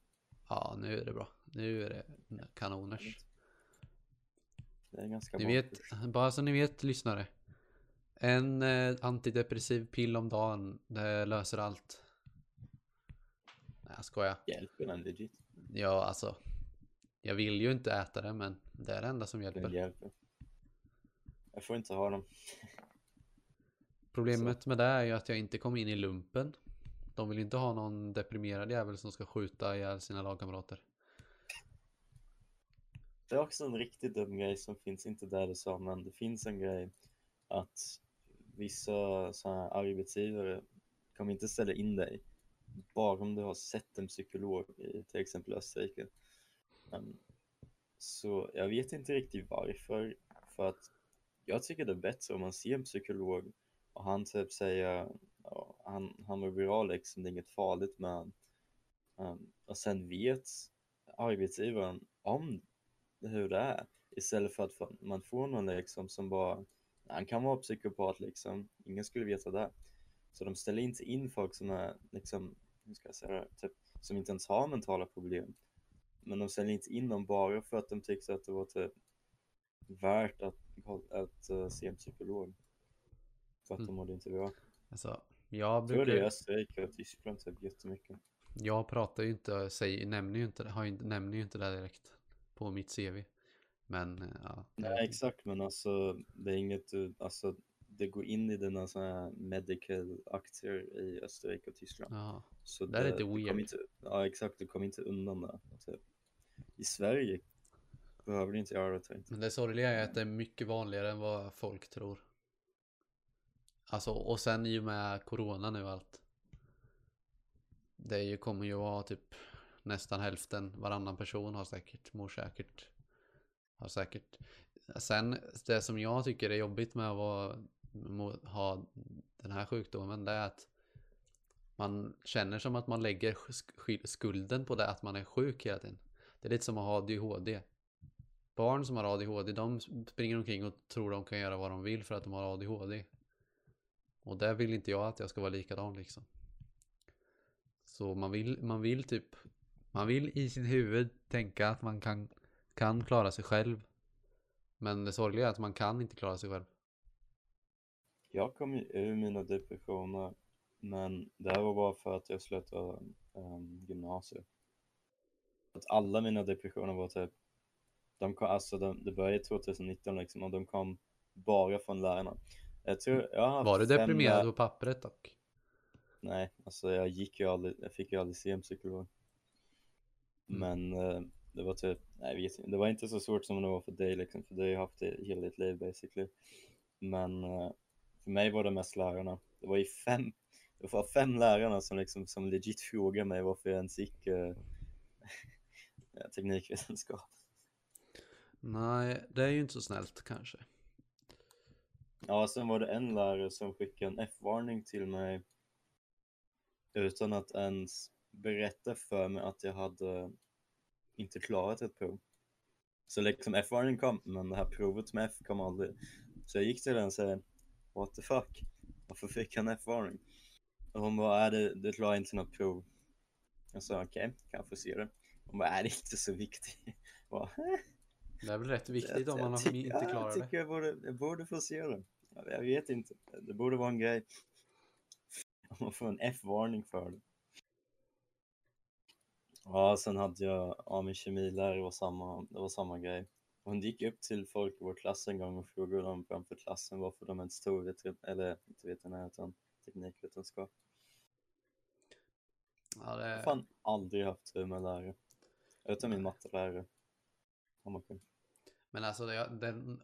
Ja, nu är det bra. Nu är det kanoners. Det är ganska Ni bra. vet, bara så ni vet lyssnare. En eh, antidepressiv pill om dagen, det löser allt. Nej, jag skojar. Hjälper den legit? Ja, alltså. Jag vill ju inte äta det, men det är det enda som Den hjälper. hjälper. Jag får inte ha dem. Problemet med det är ju att jag inte kom in i lumpen. De vill inte ha någon deprimerad jävel som ska skjuta ihjäl sina lagkamrater. Det är också en riktigt dum grej som finns, inte där du sa, men det finns en grej att vissa sådana här arbetsgivare kommer inte ställa in dig bara om du har sett en psykolog i till exempel Österrike. Um, så jag vet inte riktigt varför, för att jag tycker det är bättre om man ser en psykolog och han typ säger ja, han, han mår bra liksom, det är inget farligt med. Um, ehm, och sen vet arbetsgivaren om hur det är istället för att man får någon liksom som bara han kan vara psykopat liksom ingen skulle veta det så de ställer inte in folk som är liksom hur ska jag säga det, typ, som inte ens har mentala problem men de ställer inte in dem bara för att de tyckte att det var typ värt att, att, eh, se en psykolog för att Mm. de mådde inte bra. Alltså, jag Jag tror det är brukar... Österrike och Tyskland typ jättemycket. Jag pratar ju inte, säger, nämner ju inte, har ju, nämner ju inte det direkt på mitt CV. Men, eh, ja. Nej, exakt, men alltså det är inget alltså det går in i dina sådana här medical aktier i Österrike och Tyskland. Ja, Så det är lite weird. inte, ja exakt, du kommer inte undan det. Typ. I Sverige behöver du inte göra det. Tänkte. men det sorgliga är att det är mycket vanligare än vad folk tror. Alltså, och sen i och med corona nu och allt. Det kommer ju vara typ nästan hälften, varannan person har säkert, mår säkert. Har säkert. Sen, det som jag tycker är jobbigt med att vara, ha den här sjukdomen, det är att man känner som att man lägger sk- skulden på det att man är sjuk hela tiden. Det är lite som att ha ADHD. Barn som har ADHD, de springer omkring och tror de kan göra vad de vill för att de har ADHD. Och där vill inte jag att jag ska vara likadan liksom. Så man vill, man vill typ, man vill i sin huvud tänka att man kan, kan klara sig själv. Men det sorgliga är att man kan inte klara sig själv. Jag kom ju ur mina depressioner, men det här var bara för att jag slutade um, gymnasiet. Att alla mina depressioner var typ, de kom, alltså de, det började 2019 liksom och de kom bara från lärarna. Jag tror jag har haft Var du deprimerad på pappret dock? Nej, alltså jag gick ju aldrig, jag fick ju aldrig se en psykolog. Mm. Men eh, det var typ, nej, vet inte, det var inte så svårt som det var för dig liksom, för du har ju haft det hela ditt liv basically. Men eh, för mig var det mest lärarna. Det var ju fem, det var fem lärarna som liksom som legit frågade mig varför jag ens gick eh, teknikvetenskap. Nej, det är ju inte så snällt kanske. Ja, sen var det en lärare som skickade en F-varning till mig utan att ens berätta för mig att jag hade inte klarat ett prov. Så liksom F-varning kom, men det här provet med F kom aldrig. Så jag gick till den och sa What the fuck? Varför fick jag en F-varning? Och hon bara, är det, du klarar inte något prov. Jag sa okej, kan jag få se det? Hon bara, är det inte så viktigt? Jag bara, Det är väl rätt viktigt jag- om jag man inte klarar Jag det. tycker jag borde, jag borde få se det. Ja, Jag vet inte. Det borde vara en grej. Om man får en F-varning för det. Ja, sen hade jag, ja min kemilärare var samma, det var samma grej. hon gick upp till folk i vår klass en gång och frågade dem framför klassen varför de inte stod veter- eller inte veterinär utan teknikvetenskap. Ja, Jag har det, fan aldrig haft tur med lärare. Utom min mattelärare. Men alltså det, den,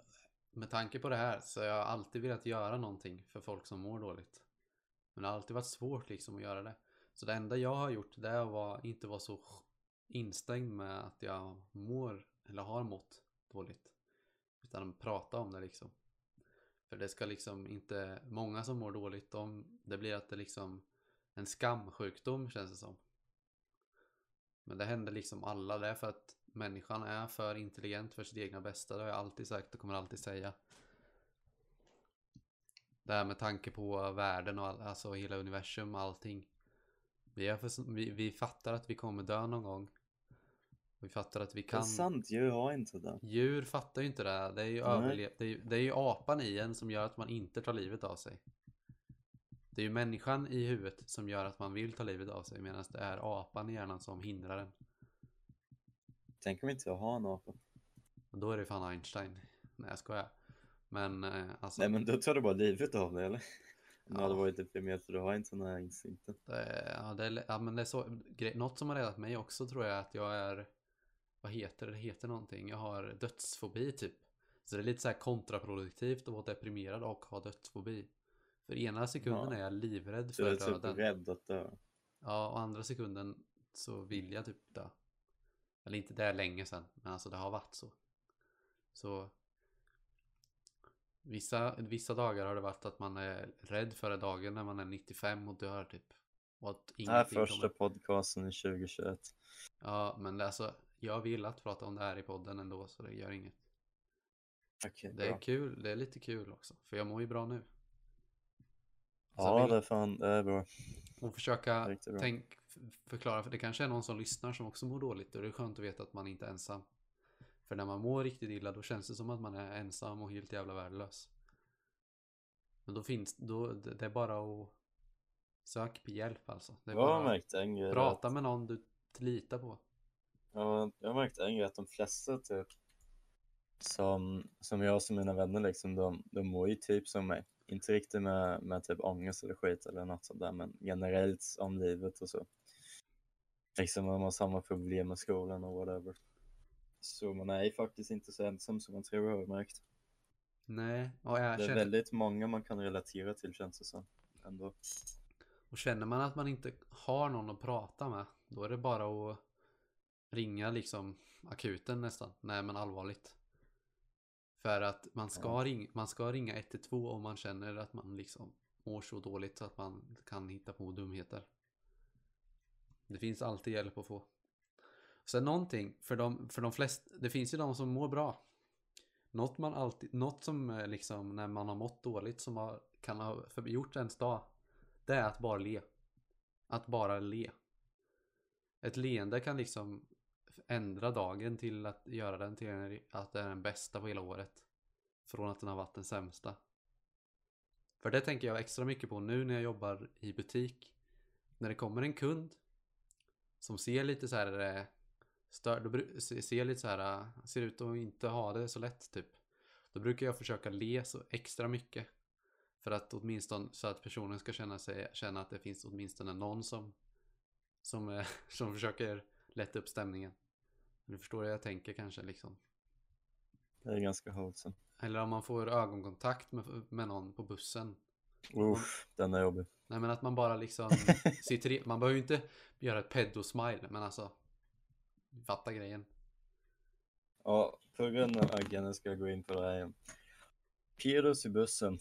med tanke på det här så har jag alltid velat göra någonting för folk som mår dåligt. Men det har alltid varit svårt liksom att göra det. Så det enda jag har gjort det är att vara, inte vara så instängd med att jag mår eller har mått dåligt. Utan prata om det liksom. För det ska liksom inte, många som mår dåligt, de, det blir att det liksom en skamsjukdom känns det som. Men det händer liksom alla, det är för att människan är för intelligent för sitt egna bästa. Det har jag alltid sagt och kommer alltid säga. Det här med tanke på världen och all, alltså hela universum och allting. Vi, är för, vi, vi fattar att vi kommer dö någon gång. Vi fattar att vi Det är kan. sant, djur har inte det. Djur fattar ju inte det. Det är ju, Nej. överle- det är, det är ju apan i en som gör att man inte tar livet av sig. Det är ju människan i huvudet som gör att man vill ta livet av sig medan det är apan i hjärnan som hindrar en. Tänk om inte jag har en apa. Då är det fan Einstein. Nej jag skojar. Men eh, alltså. Nej men då tar du bara livet av dig eller? Du Ja. hade varit deprimerad för du har inte den här instinkten. Det, ja, det, är- ja, men det är så, grej, något som har räddat mig också tror jag är att jag är, vad heter det, det heter någonting, jag har dödsfobi typ. Så det är lite så här kontraproduktivt att vara deprimerad och ha dödsfobi. För ena sekunden Ja. är jag livrädd Du för är typ döden. rädd att dö. Ja, och andra sekunden så vill jag typ dö. Eller inte det är länge sedan, men alltså det har varit så. Så vissa, vissa dagar har det varit att man är rädd för dagen när man är 95 och dör typ. Och att Det här är första kommer. podcasten i 2021. Ja, men alltså jag vill att prata om det här i podden ändå så det gör inget. Okej, Det är bra. kul, det är lite kul också. För jag mår ju bra nu. Så Ja, vill- det är fan, det är bra. Och försöka tänk, förklara, för det kanske är någon som lyssnar som också mår dåligt och det är skönt att veta att man inte är ensam. För när man mår riktigt illa då känns det som att man är ensam och helt jävla värdelös. Men då finns, då, det är bara att söka på hjälp alltså. Det är Jag har märkt en grej. prata att- med någon du litar på. Ja, jag har märkt en grej att de flesta typ som, som jag som mina vänner liksom, de, de mår ju typ som mig. Inte riktigt med, med typ ångest eller skit eller något sånt där, men generellt om livet och så. Liksom man har samma problem med skolan och whatever. Så man är ju faktiskt inte så ensam som man tror har jag märkt. Nej, och jag Det är känner, väldigt många man kan relatera till känns det som. Ändå. och känner man att man inte har någon att prata med, då är det bara att ringa liksom akuten nästan. Nej men allvarligt. För att man ska, Ja. ring, man ska ringa 112 om man känner att man liksom mår så dåligt så att man kan hitta på dumheter. Det finns alltid hjälp att få. Sen någonting, för de, för de flesta, det finns ju de som mår bra. Något, man alltid, något som eh, liksom när man har mått dåligt som har, kan ha gjort ens dag. Det är att bara le. Att bara le. Ett leende kan liksom ändra dagen till att göra den till att det är den bästa på hela året. Från att den har varit den sämsta. För det tänker jag extra mycket på nu när jag jobbar i butik. När det kommer en kund som ser lite så här eh, stör, då, ser lite så här, eh, ser ut att inte ha det så lätt typ. Då brukar jag försöka le så extra mycket. För att åtminstone så att personen ska känna, sig, känna att det finns åtminstone någon som, som, eh, som försöker lätta upp stämningen. Du förstår vad jag tänker kanske liksom. Det är ganska wholesome. Eller om man får ögonkontakt med, med någon på bussen. Uff, den är jobbig. Nej men att man bara liksom sitter i, Man behöver ju inte göra ett pedo-smile men alltså Fatta grejen. Ja, på grund av agenten ska jag gå in på det här igen. Pirus i bussen.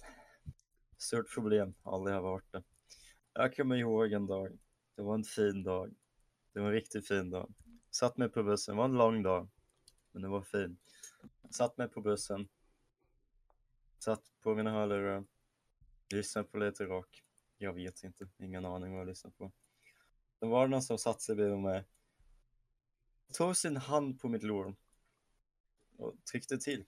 Stort problem, aldrig har varit det. Jag kommer ihåg en dag. Det var en fin dag. Det var en riktigt fin dag. Satt mig på bussen, det var en lång dag. Men det var fin. Satt mig på bussen. Satt på mina hörlurar. Lyssnade på lite rock. Jag vet inte, ingen aning vad jag lyssnade på. Då var det någon som satte sig bredvid mig. Tog sin hand på mitt lår och tryckte till.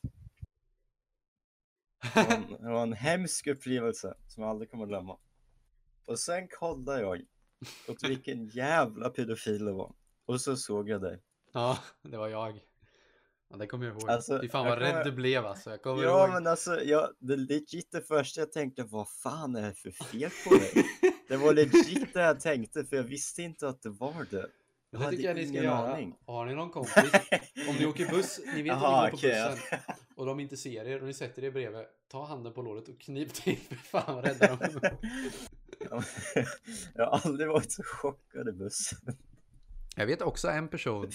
Det var, en, det var en hemsk upplevelse som jag aldrig kommer att glömma. Och sen kollade jag åt vilken jävla pedofil det var. Och så såg jag dig. ja, det var jag. Ja, det kommer jag ihåg. Alltså, Fy fan vad rädd kommer- du blev alltså. Jag kommer Ja ihåg. men alltså, jag, det legit det första jag tänkte, vad fan är det för fel på mig? Det var legit det jag tänkte, för jag visste inte att det var det. Jag det tycker jag ni ska göra. aning. Har ni någon kompis? Om ni åker buss, ni vet Jaha, att ni går på bussen och de inte ser er och ni sätter er bredvid. Ta handen på låret och knip till. Fan vad rädda de Jag har aldrig varit så chockad i bussen. Jag vet också en person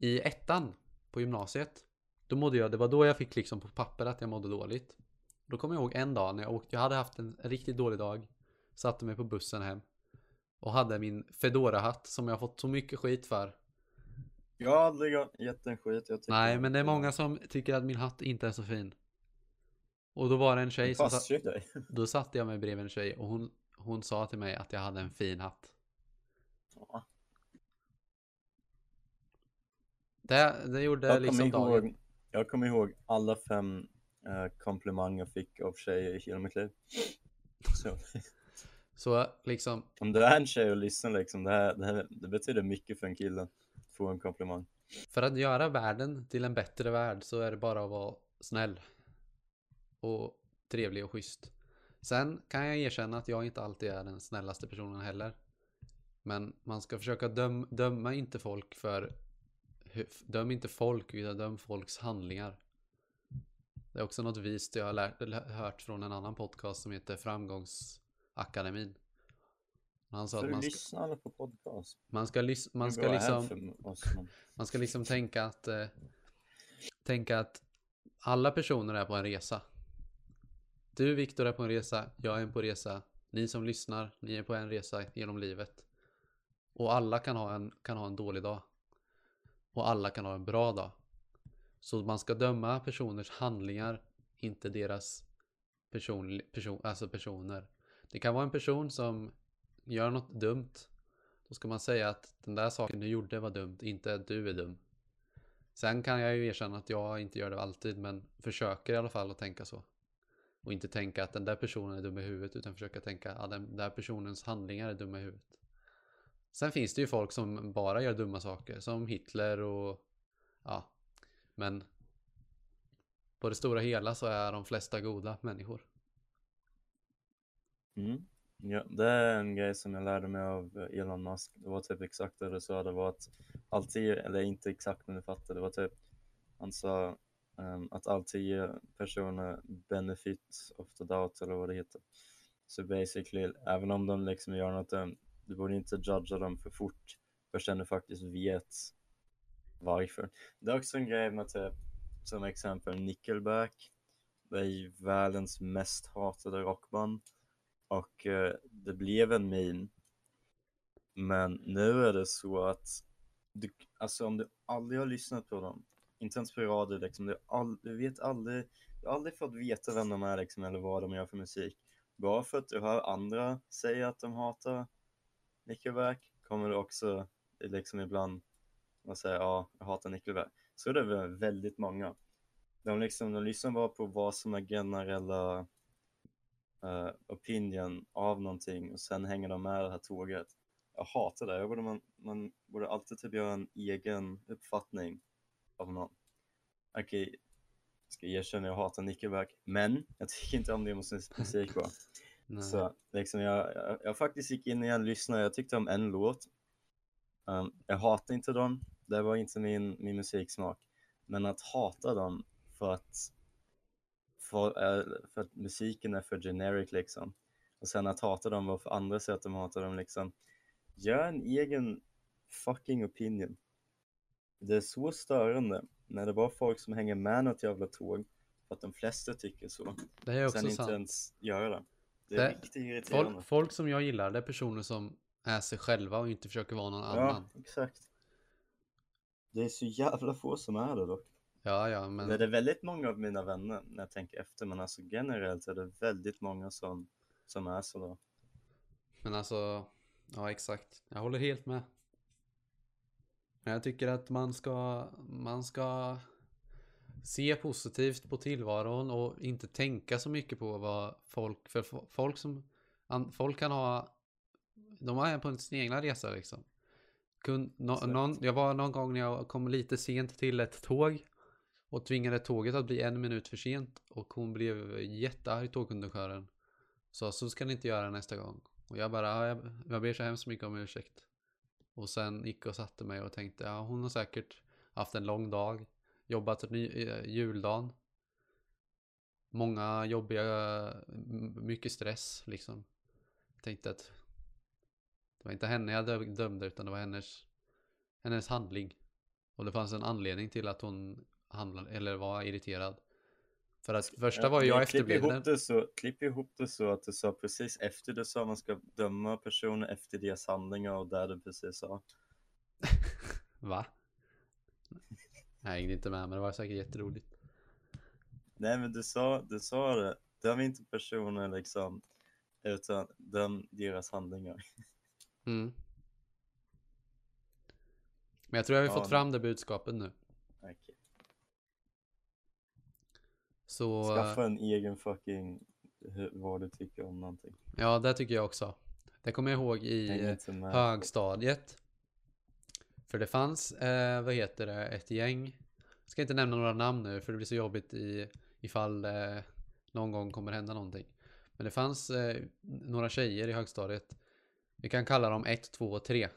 i ettan på gymnasiet. Då mådde jag, det var då jag fick liksom på papper att jag mådde dåligt. Då kommer jag ihåg en dag när jag åkte, jag hade haft en riktigt dålig dag. Satte mig på bussen hem. Och hade min Fedora-hatt som jag fått så mycket skit för. Jag har aldrig gett en skit. Nej, men det är många som tycker att min hatt inte är så fin. Och då var det en tjej som sa, passar ju dig. Då satte jag mig bredvid en tjej och hon, hon sa till mig att jag hade en fin hatt. Ja. Det, det gjorde Jag liksom kommer, dagen. ihåg, jag kommer ihåg alla fem eh, komplimanger jag fick av tjejer i hela mitt liv. Så, Så liksom, om du är en tjej och lyssnar liksom, det, här, det, här, det betyder mycket för en kille att få en komplimang. för att göra världen till en bättre värld så är det bara att vara snäll. Och trevlig och schysst. Sen kan jag erkänna att jag inte alltid är den snällaste personen heller. Men man ska försöka döm, döma inte folk för Döm inte folk utan döm folks handlingar. Det är också något vist jag har lärt, hört från en annan podcast som heter Framgångsakademin. Han sa att man ska, aldrig på podcast. man ska, lys- man ska liksom man ska liksom tänka att eh, tänka att alla personer är på en resa. Du Viktor är på en resa, jag är på en resa, ni som lyssnar, ni är på en resa genom livet. Och alla kan ha en, kan ha en dålig dag. Och alla kan ha en bra dag. Så man ska döma personers handlingar, inte deras person, person, alltså personer. Det kan vara en person som gör något dumt. Då ska man säga att den där saken du gjorde var dumt, inte att du är dum. Sen kan jag ju erkänna att jag inte gör det alltid, men försöker i alla fall att tänka så. Och inte tänka att den där personen är dum i huvudet, utan försöka tänka att den där personens handlingar är dumma i huvudet. Sen finns det ju folk som bara gör dumma saker, som Hitler och ja, men på det stora hela så är de flesta goda människor. Mm. Ja, det är en grej som jag lärde mig av Elon Musk. Det var typ exakt det du sa. Det var att alltid, eller inte exakt men du fattar, det var typ han sa um, att alltid ge personer benefit of the doubt eller vad det heter. Så basically, även om de liksom gör något dumt, du borde inte judga dem för fort förrän du faktiskt vet varför. Det är också en grej med typ, som exempel Nickelback. Det är ju världens mest hatade rockband. Och eh, det blev en meme. Men nu är det så att du, alltså om du aldrig har lyssnat på dem, inte ens på radio liksom, du, all, du vet aldrig, du har aldrig fått veta vem de är liksom eller vad de gör för musik. Bara för att du hör andra säga att de hatar Nickelback kommer du också eh, liksom ibland att säga ja, jag hatar Nickelback. Så är det väl väldigt många. De, liksom, de lyssnar bara på vad som är generella uh, opinion av någonting och sen hänger de med det här tåget. Jag hatar det. Jag borde, man, man borde alltid typ göra en egen uppfattning av någon. Okej, okay. ska erkänna jag hatar Nickelback, men jag tycker inte om deras musik. Nej. Så liksom jag, jag, jag faktiskt gick in igen och lyssnade, jag tyckte om en låt. Um, jag hatar inte dem, det var inte min, min musiksmak. Men att hata dem för att, för, uh, för att musiken är för generic liksom. Och sen att hata dem och för andra sätt de hatar dem liksom. Gör en egen fucking opinion. Det är så störande när det bara folk som hänger med något jävla tåg för att de flesta tycker så. Det är också sen inte sant. ens göra det. Det är Det- riktigt irriterande. Folk, folk som jag gillar, det är personer som är sig själva och inte försöker vara någon Ja, annan. exakt. Det är så jävla få som är det dock. Ja, ja, men det är väldigt många av mina vänner när jag tänker efter, men alltså generellt är det väldigt många som, som är sådär. Men alltså, ja exakt. Jag håller helt med. Men jag tycker att man ska, man ska se positivt på tillvaron och inte tänka så mycket på vad folk, för fo- folk som, folk kan ha, de är på sin egna resa liksom. Kun, no, någon, jag var någon gång när jag kom lite sent till ett tåg och tvingade tåget att bli en minut för sent. Och hon blev jättearg, tågkonduktören. Sa så ska ni inte göra nästa gång. Och jag bara, ja, jag, jag ber så hemskt mycket om ursäkt. Och sen gick och satte mig och tänkte, ja hon har säkert haft en lång dag. Jobbat ny, eh, juldagen. Många jobbiga, mycket stress liksom. Jag tänkte att det var inte henne jag dömde utan det var hennes, hennes handling. Och det fanns en anledning till att hon handlade, eller var irriterad. För att första var ju jag klipp efterbliven. så, klipp ihop det så att du sa precis efter du sa man ska döma personer efter deras handlingar och där du precis sa. Va? Jag hängde inte med men det var säkert jätteroligt. Nej men du sa, du sa det, döm inte personer liksom, utan döm deras handlingar. Mm. Men jag tror jag har Ja, fått fram det budskapet nu. Okej. Så Skaffa en egen fucking, vad du tycker om någonting. ja, det tycker jag också. Det kommer jag ihåg i högstadiet. För det fanns, eh, vad heter det, ett gäng. Jag ska inte nämna några namn nu för det blir så jobbigt i, ifall eh, någon gång kommer hända någonting. Men det fanns eh, några tjejer i högstadiet. Vi kan kalla dem 1, 2 och 3.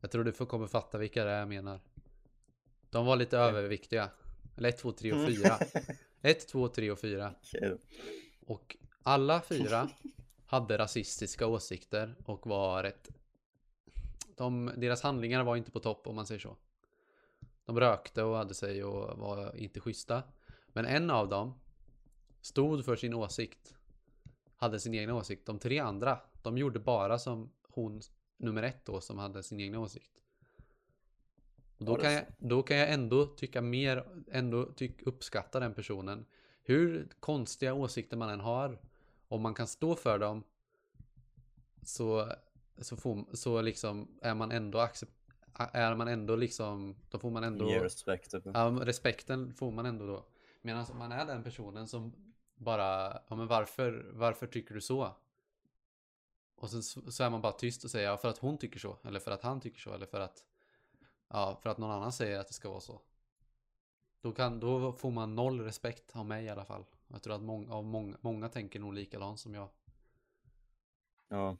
Jag tror du får kommer fatta vilka det är jag menar. De var lite överviktiga. Eller 1, 2, 3 och 4. 1, 2, 3 och 4. Okej då. Och alla fyra hade rasistiska åsikter och var rätt... De, deras handlingar var inte på topp om man säger så. De rökte och hade sig och var inte schyssta. Men en av dem stod för sin åsikt. Hade sin egna åsikt. De tre andra, de gjorde bara som hon nummer ett då som hade sin egna åsikt. Och då, kan jag, då kan jag ändå tycka mer, ändå tyck, uppskatta den personen. Hur konstiga åsikter man än har, om man kan stå för dem så, så, får, så liksom är man ändå accept, är man ändå liksom, då får man ändå Ge respekt. Typ. Ja, respekten får man ändå då. Medan man är den personen som bara, ja men varför, varför tycker du så? Och sen så så är man bara tyst och säger ja för att hon tycker så, eller för att han tycker så, eller för att, ja för att någon annan säger att det ska vara så. Då, kan, då får man noll respekt av mig i alla fall. Jag tror att många, av många, många tänker nog likadant som jag. Ja.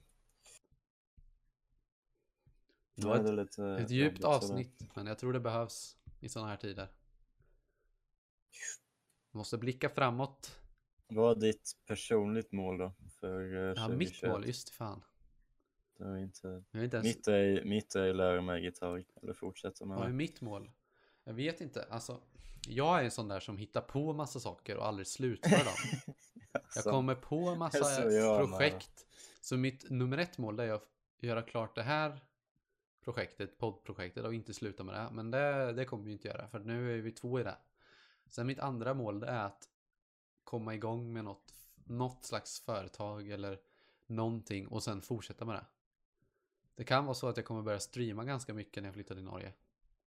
Det var är ett, det lite ett djupt jobbigt sådär. avsnitt, men jag tror det behövs i sådana här tider. Måste blicka framåt. Vad är ditt personligt mål då? För uh, Ja, mitt mål, just fan. Det är inte... Jag inte ens... Mitt är, mitt är lära mig gitarr, eller fortsätta med Vad är mitt mål? Jag vet inte. Alltså, jag är en sån där som hittar på massa saker och aldrig slutför dem. Jag Alltså, kommer på massa projekt. Så mitt nummer ett mål är att göra klart det här projektet, poddprojektet och inte sluta med det. Men det, det kommer vi inte göra för nu är vi två i det. Sen mitt andra mål är att komma igång med något, något slags företag eller någonting och sen fortsätta med det. Det kan vara så att jag kommer börja streama ganska mycket när jag flyttar till Norge.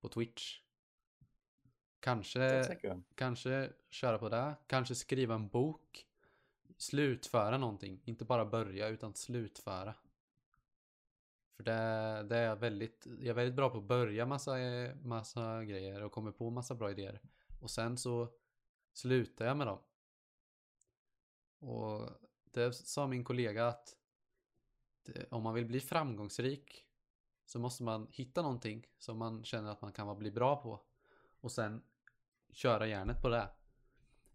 På Twitch. Kanske, kanske köra på det. Kanske skriva en bok. Slutföra någonting. Inte bara börja utan slutföra. För det, det är jag väldigt, jag är väldigt bra på att börja massa, massa grejer och kommer på massa bra idéer. Och sen så slutar jag med dem. Och det sa min kollega att Eh, om man vill bli framgångsrik så måste man hitta någonting som man känner att man kan bli bra på. Och sen köra järnet på det.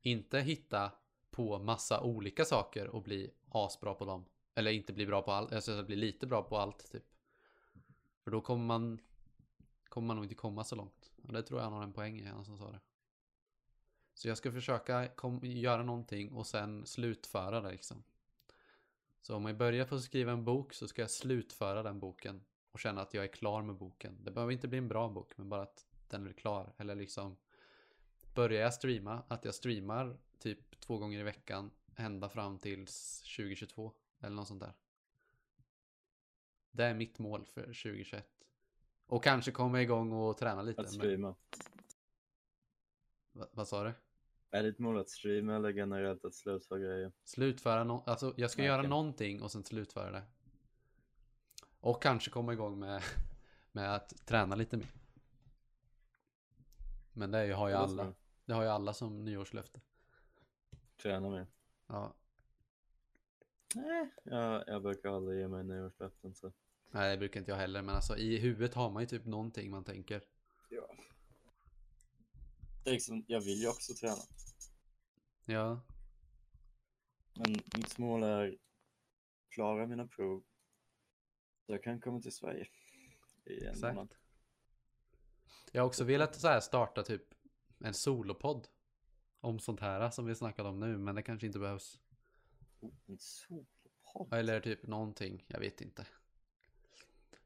Inte hitta på massa olika saker och bli asbra på dem. Eller inte bli bra på allt, alltså bli lite bra på allt typ. För då kommer man kommer man nog inte komma så långt. Och det tror jag han har en poäng i, han som sa det. Så jag ska försöka kom, göra någonting och sen slutföra det liksom. Så om jag börjar på att skriva en bok så ska jag slutföra den boken och känna att jag är klar med boken. Det behöver inte bli en bra bok, men bara att den är klar. Eller liksom börjar jag streama, att jag streamar typ två gånger i veckan ända fram tills 2022 eller något sånt där. Det är mitt mål för 2021. Och kanske komma igång och träna lite. Att men- streama. Va, vad sa du? Är ditt mål att streama eller generellt att slutföra grejer? Slutföra no alltså jag ska Nej, göra okej. någonting och sen slutföra det. Och kanske komma igång med, med att träna lite mer. Men det har ju alla. Det har ju alla som nyårslöfte. Träna mer. Ja. Nej, jag, jag brukar aldrig ge mig nyårslöften så. Nej, det brukar inte jag heller. Men alltså i huvudet har man ju typ någonting man tänker. Ja. Det är liksom, jag vill ju också träna. Ja, Men mitt mål är klara mina prov. Så jag kan komma till Sverige i en månad. exakt. Jag har också velat så här starta typ en solopodd. Om sånt här som vi snackade om nu. Men det kanske inte behövs. Oh, en solopodd. Eller typ någonting. Jag vet inte.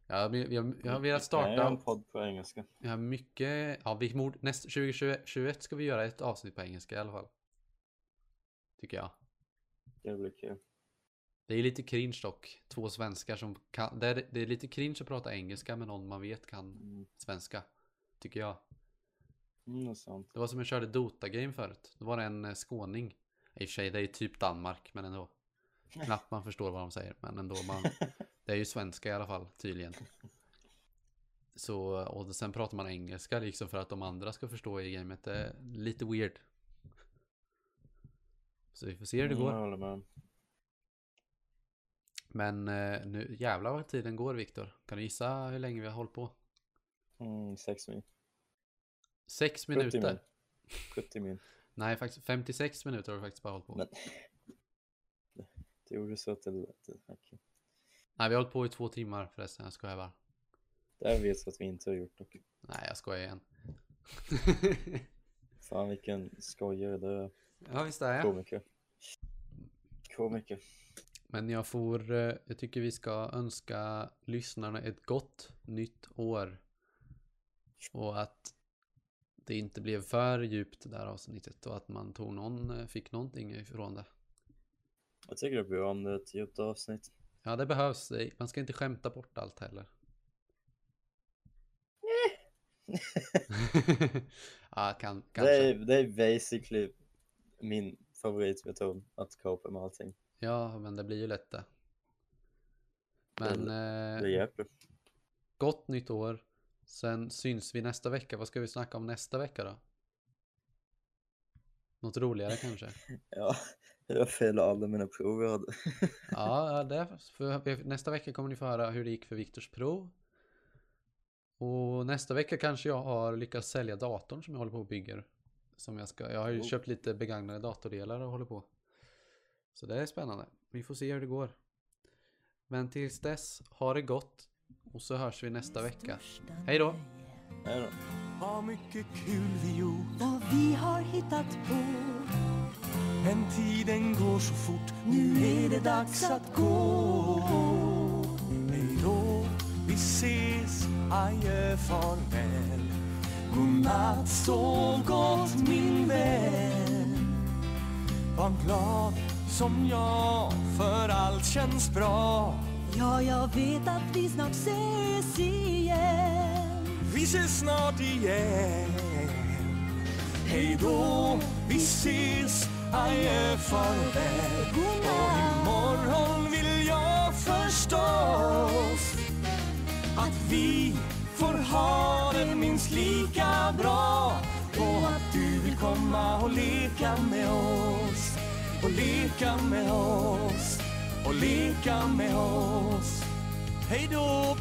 Jag, jag, jag, jag har velat Jag starta. en podd på engelska. Jag har mycket. Ja, vi näst, 2021 ska vi göra ett avsnitt på engelska i alla fall. Tycker jag. Det blir kul. Det är lite cringe dock. Två svenskar som kan. Det är, det är lite cringe att prata engelska med någon man vet kan Mm, svenska. Tycker jag. mm, det är sant. Det var som jag körde Dota-game förut. Då var det en eh, skåning. I och för sig, det är typ Danmark, men ändå. Knappt man förstår vad de säger, men ändå. Man, det är ju svenska i alla fall, tydligen. Så, och sen pratar man engelska liksom för att de andra ska förstå i gamet. Det är lite weird. Så vi får se hur det Mm, går. Men eh, nu jävlar vad tiden går Viktor. Kan du gissa hur länge vi har hållit på? Mm, sex min. Sex 70 min. minuter. 70 min. Nej, faktiskt 56 minuter har vi faktiskt bara hållit på. Men det gjorde så att det lät. okej. Nej, vi har hållit på i två timmar förresten. Jag skojar bara. Det här vet jag att vi inte har gjort dock. Nej, jag skojar igen. Fan vilken skojare det är. ja, visst är jag. Komiker. Komiker. Men jag får, eh, jag tycker vi ska önska lyssnarna ett gott nytt år. Och att det inte blev för djupt det där avsnittet och att man tog någon, eh, fick någonting ifrån det. Jag tycker det är bra om det är ett djupt avsnitt. Ja, det behövs. Det- Man ska inte skämta bort allt heller. ja, kan, kanske. Det är, det är basically min favoritmetod att copa med allting. Ja, men det blir ju lätt det. Men Det eh, hjälper. gott nytt år. Sen syns vi nästa vecka. Vad ska vi snacka om nästa vecka då? Något roligare kanske? Ja, jag failade alla mina prov jag hade. Ja, det, för nästa vecka kommer ni få höra hur det gick för Viktors prov. Och nästa vecka kanske jag har lyckats sälja datorn som jag håller på och bygger. Som jag ska, jag har ju Oh. köpt lite begagnade datordelar och håller på. Så det är spännande. Vi får se hur det går. Men tills dess, ha det gott. Och så hörs vi nästa vecka. Hej då! Nej då. Har mycket kul vi gjort Vad vi har hittat på Men tiden går så fort. Nu är det dags att gå. Hej då, vi ses, adjö, farväl Godnatt, sov gott min vän. Var glad som jag, för allt känns bra. Ja, jag vet att vi snart ses igen. Vi ses snart igen. Hej då, vi ses, adjö, farväl. Och imorgon vill jag förstås Att vi får ha det minst lika bra. Och att du vill komma och leka med oss Och leka med oss Och leka med oss. Hej då!